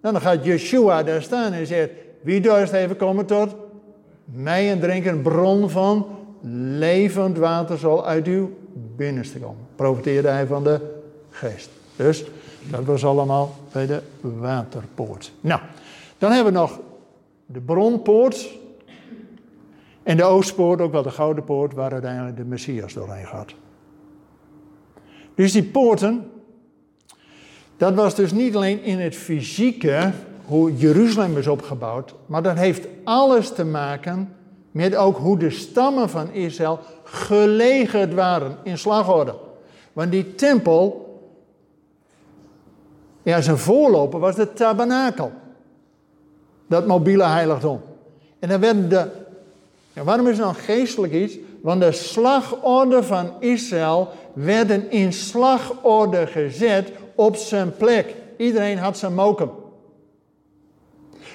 Nou, dan gaat Yeshua daar staan en zegt, wie dorst even komen tot mij en drinken, een bron van levend water zal uit uw binnenste komen. Profiteerde hij van de geest. Dus dat was allemaal bij de waterpoort. Nou, dan hebben we nog de bronpoort. En de oostpoort, ook wel de gouden poort, waar uiteindelijk de Messias doorheen gaat. Dus die poorten, dat was dus niet alleen in het fysieke, hoe Jeruzalem is opgebouwd, maar dat heeft alles te maken met ook hoe de stammen van Israël gelegerd waren in slagorde. Want die tempel, ja, zijn voorloper was de tabernakel. Dat mobiele heiligdom. En dan werden de. Ja, waarom is het nou geestelijk iets? Want de slagorde van Israël werden in slagorde gezet op zijn plek. Iedereen had zijn mokum.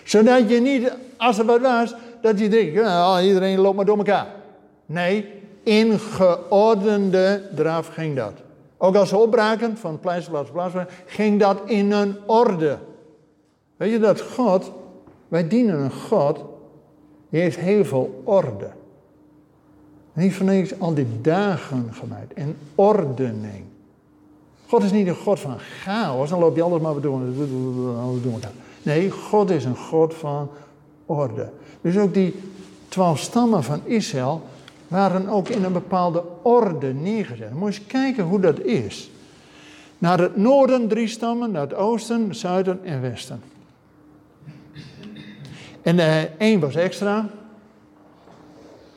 Zodat je niet, als er wat was, dat je denkt, ja, iedereen loopt maar door elkaar. Nee, in geordende draf ging dat. Ook als ze opbraken van plaats tot plaats, ging dat in een orde. Weet je dat God, wij dienen een God, die heeft heel veel orde. En die heeft al die dagen gemaakt en ordening. God is niet een God van chaos, dan loop je alles maar doen, doen elkaar. Nee, God is een God van orde. Dus ook die twaalf stammen van Israël waren ook in een bepaalde orde neergezet. moet je eens kijken hoe dat is. Naar het noorden drie stammen, naar het oosten, zuiden en westen. En uh, één was extra.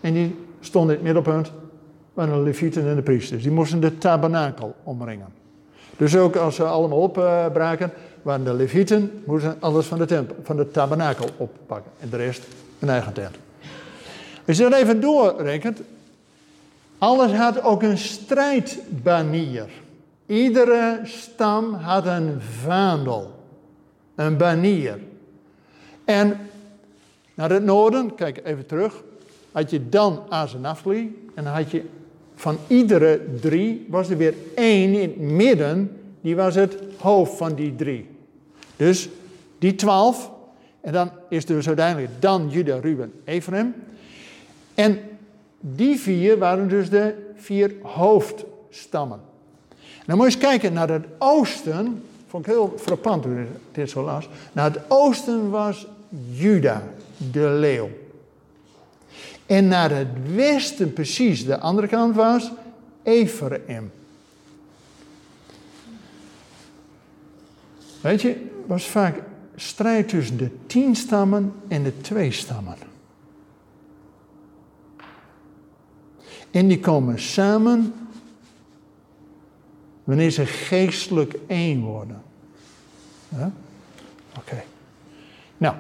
En die stond in het middelpunt van de levieten en de priesters. Die moesten de tabernakel omringen. Dus ook als ze allemaal opbraken, waren de levieten, moesten alles van de, tempel, van de tabernakel oppakken. En de rest een eigen tent. Als je dat even doorrekent, alles had ook een strijdbanier. Iedere stam had een vaandel, een banier. En naar het noorden, kijk even terug, had je dan Azenafli en had je van iedere drie was er weer één in het midden, die was het hoofd van die drie. Dus die twaalf, en dan is dus uiteindelijk dan Juda, Ruben, Ephraim. En die vier waren dus de vier hoofdstammen. Dan moet je eens kijken naar het oosten. Vond ik heel frappant toen ik dit zo las. Naar het oosten was Juda, de leeuw. En naar het westen precies, de andere kant was Ephraim. Weet je, was vaak strijd tussen de tien stammen en de twee stammen. En die komen samen wanneer ze geestelijk één worden. Oké. Nou,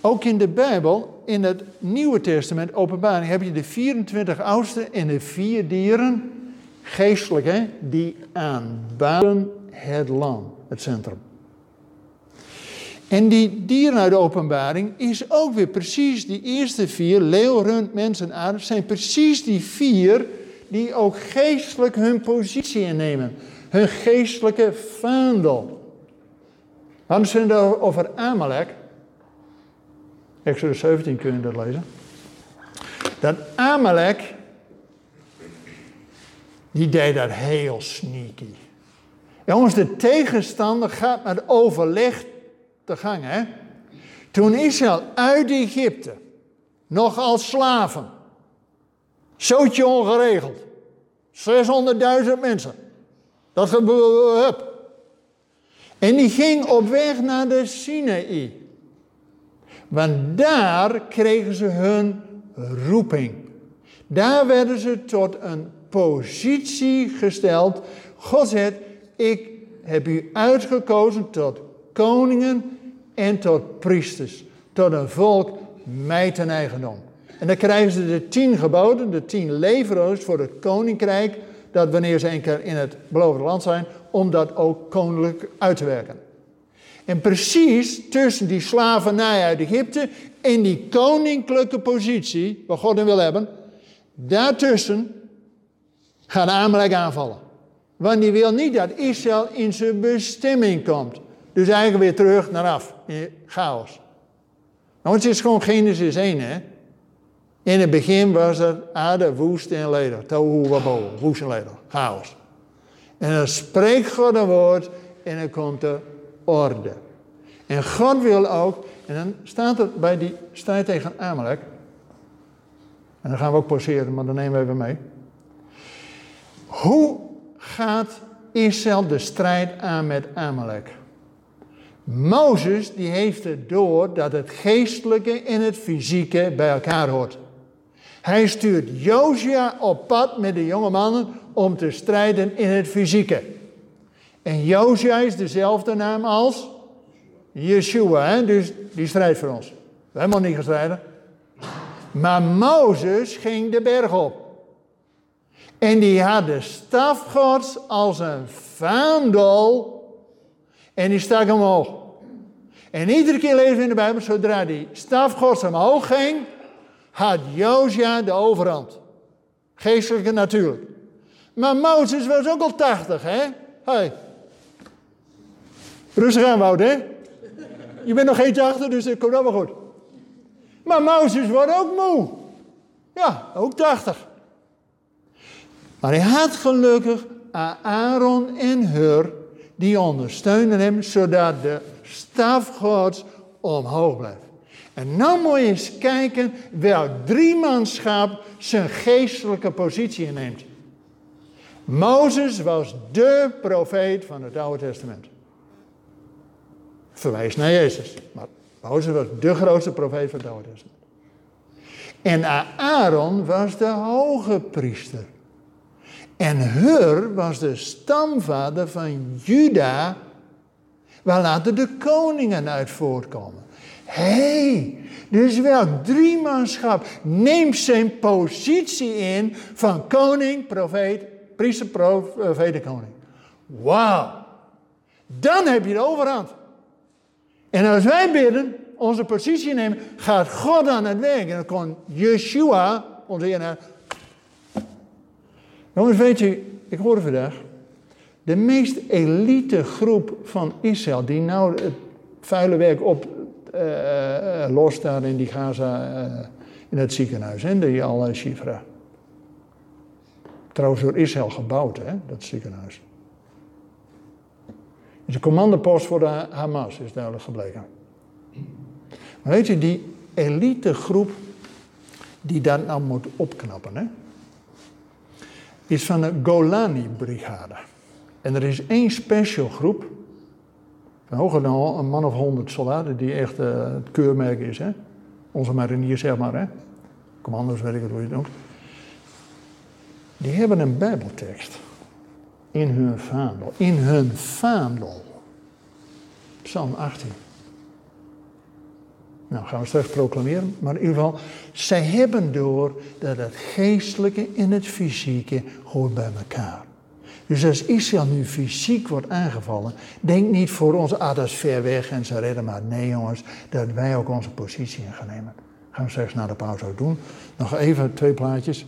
ook in de Bijbel, in het Nieuwe Testament, openbaring, heb je de 24 oudsten en de vier dieren, geestelijk hè, die aanbaden het land, het centrum. En die dieren uit de openbaring is ook weer precies die eerste vier, leeuw, rund, mens en aarde, zijn precies die vier die ook geestelijk hun positie innemen. Hun geestelijke vaandel. Hadden ze het over Amalek. Exodus 17 kun je dat lezen. Dat Amalek, die deed dat heel sneaky. Jongens, de tegenstander gaat met overleg te gang. Hè? Toen Israël uit Egypte, nog als slaven, zootje ongeregeld, 600.000 mensen, dat gebeurde. En die ging op weg naar de Sinaï. Want daar kregen ze hun roeping. Daar werden ze tot een positie gesteld. God zegt, ik heb u uitgekozen tot koningen en tot priesters. Tot een volk mij ten eigendom. En dan krijgen ze de tien geboden, de tien levero's voor het koninkrijk. Dat wanneer ze een keer in het beloofde land zijn, om dat ook koninklijk uit te werken. En precies tussen die slavernij uit Egypte en die koninklijke positie, wat God hem wil hebben, daartussen gaat Amalek aanvallen. Want die wil niet dat Israël in zijn bestemming komt. Dus eigenlijk weer terug naar af, chaos. Nou, het is gewoon Genesis 1, hè. In het begin was het aarde woest en ledig. Tohu wabo, woest en ledig, chaos. En dan spreekt God een woord en dan komt er orde. En God wil ook, en dan staat het bij die strijd tegen Amalek. En dan gaan we ook poseren, maar dan nemen we even mee. Hoe gaat Israël de strijd aan met Amalek? Mozes die heeft het door dat het geestelijke en het fysieke bij elkaar hoort. Hij stuurt Josia op pad met de jonge mannen om te strijden in het fysieke. En Josia is dezelfde naam als Yeshua, hè? dus die strijdt voor ons. We hebben nog niet gestreden. Maar Mozes ging de berg op. En die had de staf gods als een vaandel en die stak omhoog. En iedere keer lezen we in de Bijbel, zodra die staf gods omhoog ging, had Josia de overhand. Geestelijke natuurlijk. Maar Mozes was ook al 80, hè? Hey. Rustig aan, Wout, hè? Je bent nog geen achter, dus het komt allemaal goed. Maar Mozes wordt ook moe. Ja, ook 80. Maar hij had gelukkig Aaron en Hur die ondersteunen hem, zodat de staf Gods omhoog blijft. En nou moet je eens kijken welk driemanschap zijn geestelijke positie inneemt. Mozes was de profeet van het Oude Testament. Verwijst naar Jezus. Maar Mozes was de grootste profeet van het Oude Testament. En Aaron was de hoge priester. En Hur was de stamvader van Juda, waar later de koningen uit voortkomen. Hé, hey, dus welk driemanschap neemt zijn positie in van koning, profeet, priester, profeet, koning. Wauw, dan heb je de overhand. En als wij bidden, onze positie nemen, gaat God aan het werk. En dan kon Yeshua, onze Heer, Jongens, weet je, ik hoorde vandaag, de meest elite groep van Israël, die nou het vuile werk op uh, los daar in die Gaza, uh, in het ziekenhuis, hè, die Al-Shifra. Trouwens door Israël gebouwd, hè, dat ziekenhuis. Het is een commandopost voor de Hamas, is duidelijk gebleken. Maar weet je, die elite groep die dat nou moet opknappen, hè, is van de Golani-brigade. En er is één special groep, van hoger dan een man of honderd soldaten, die echt uh, het keurmerk is. Hè? Onze mariniers, zeg maar. Hè? Commando's, weet ik het hoe je het noemt. Die hebben een bijbeltekst in hun vaandel. In hun vaandel. Psalm 18. Nou, gaan we straks proclameren. Maar in ieder geval, zij hebben door dat het geestelijke en het fysieke hoort bij elkaar. Dus als Israël nu fysiek wordt aangevallen, denk niet voor ons, ah dat is ver weg en ze redden maar. Nee jongens, dat wij ook onze positie in gaan nemen. Gaan we straks na de pauze ook doen. Nog even twee plaatjes.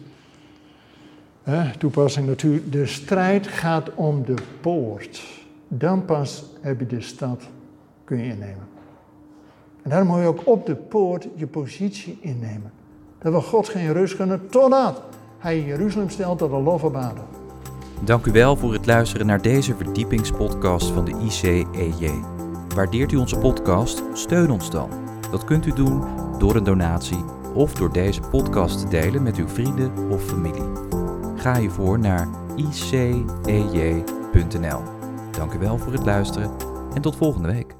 Toepassing natuurlijk. De strijd gaat om de poort. Dan pas heb je de stad, kun je innemen. En daarom moet je ook op de poort je positie innemen. Dat we God geen rust kunnen totdat hij Jeruzalem stelt tot de loffe Dank u wel voor het luisteren naar deze verdiepingspodcast van de ICEJ. Waardeert u onze podcast? Steun ons dan. Dat kunt u doen door een donatie of door deze podcast te delen met uw vrienden of familie. Ga hiervoor naar icej.nl. Dank u wel voor het luisteren en tot volgende week.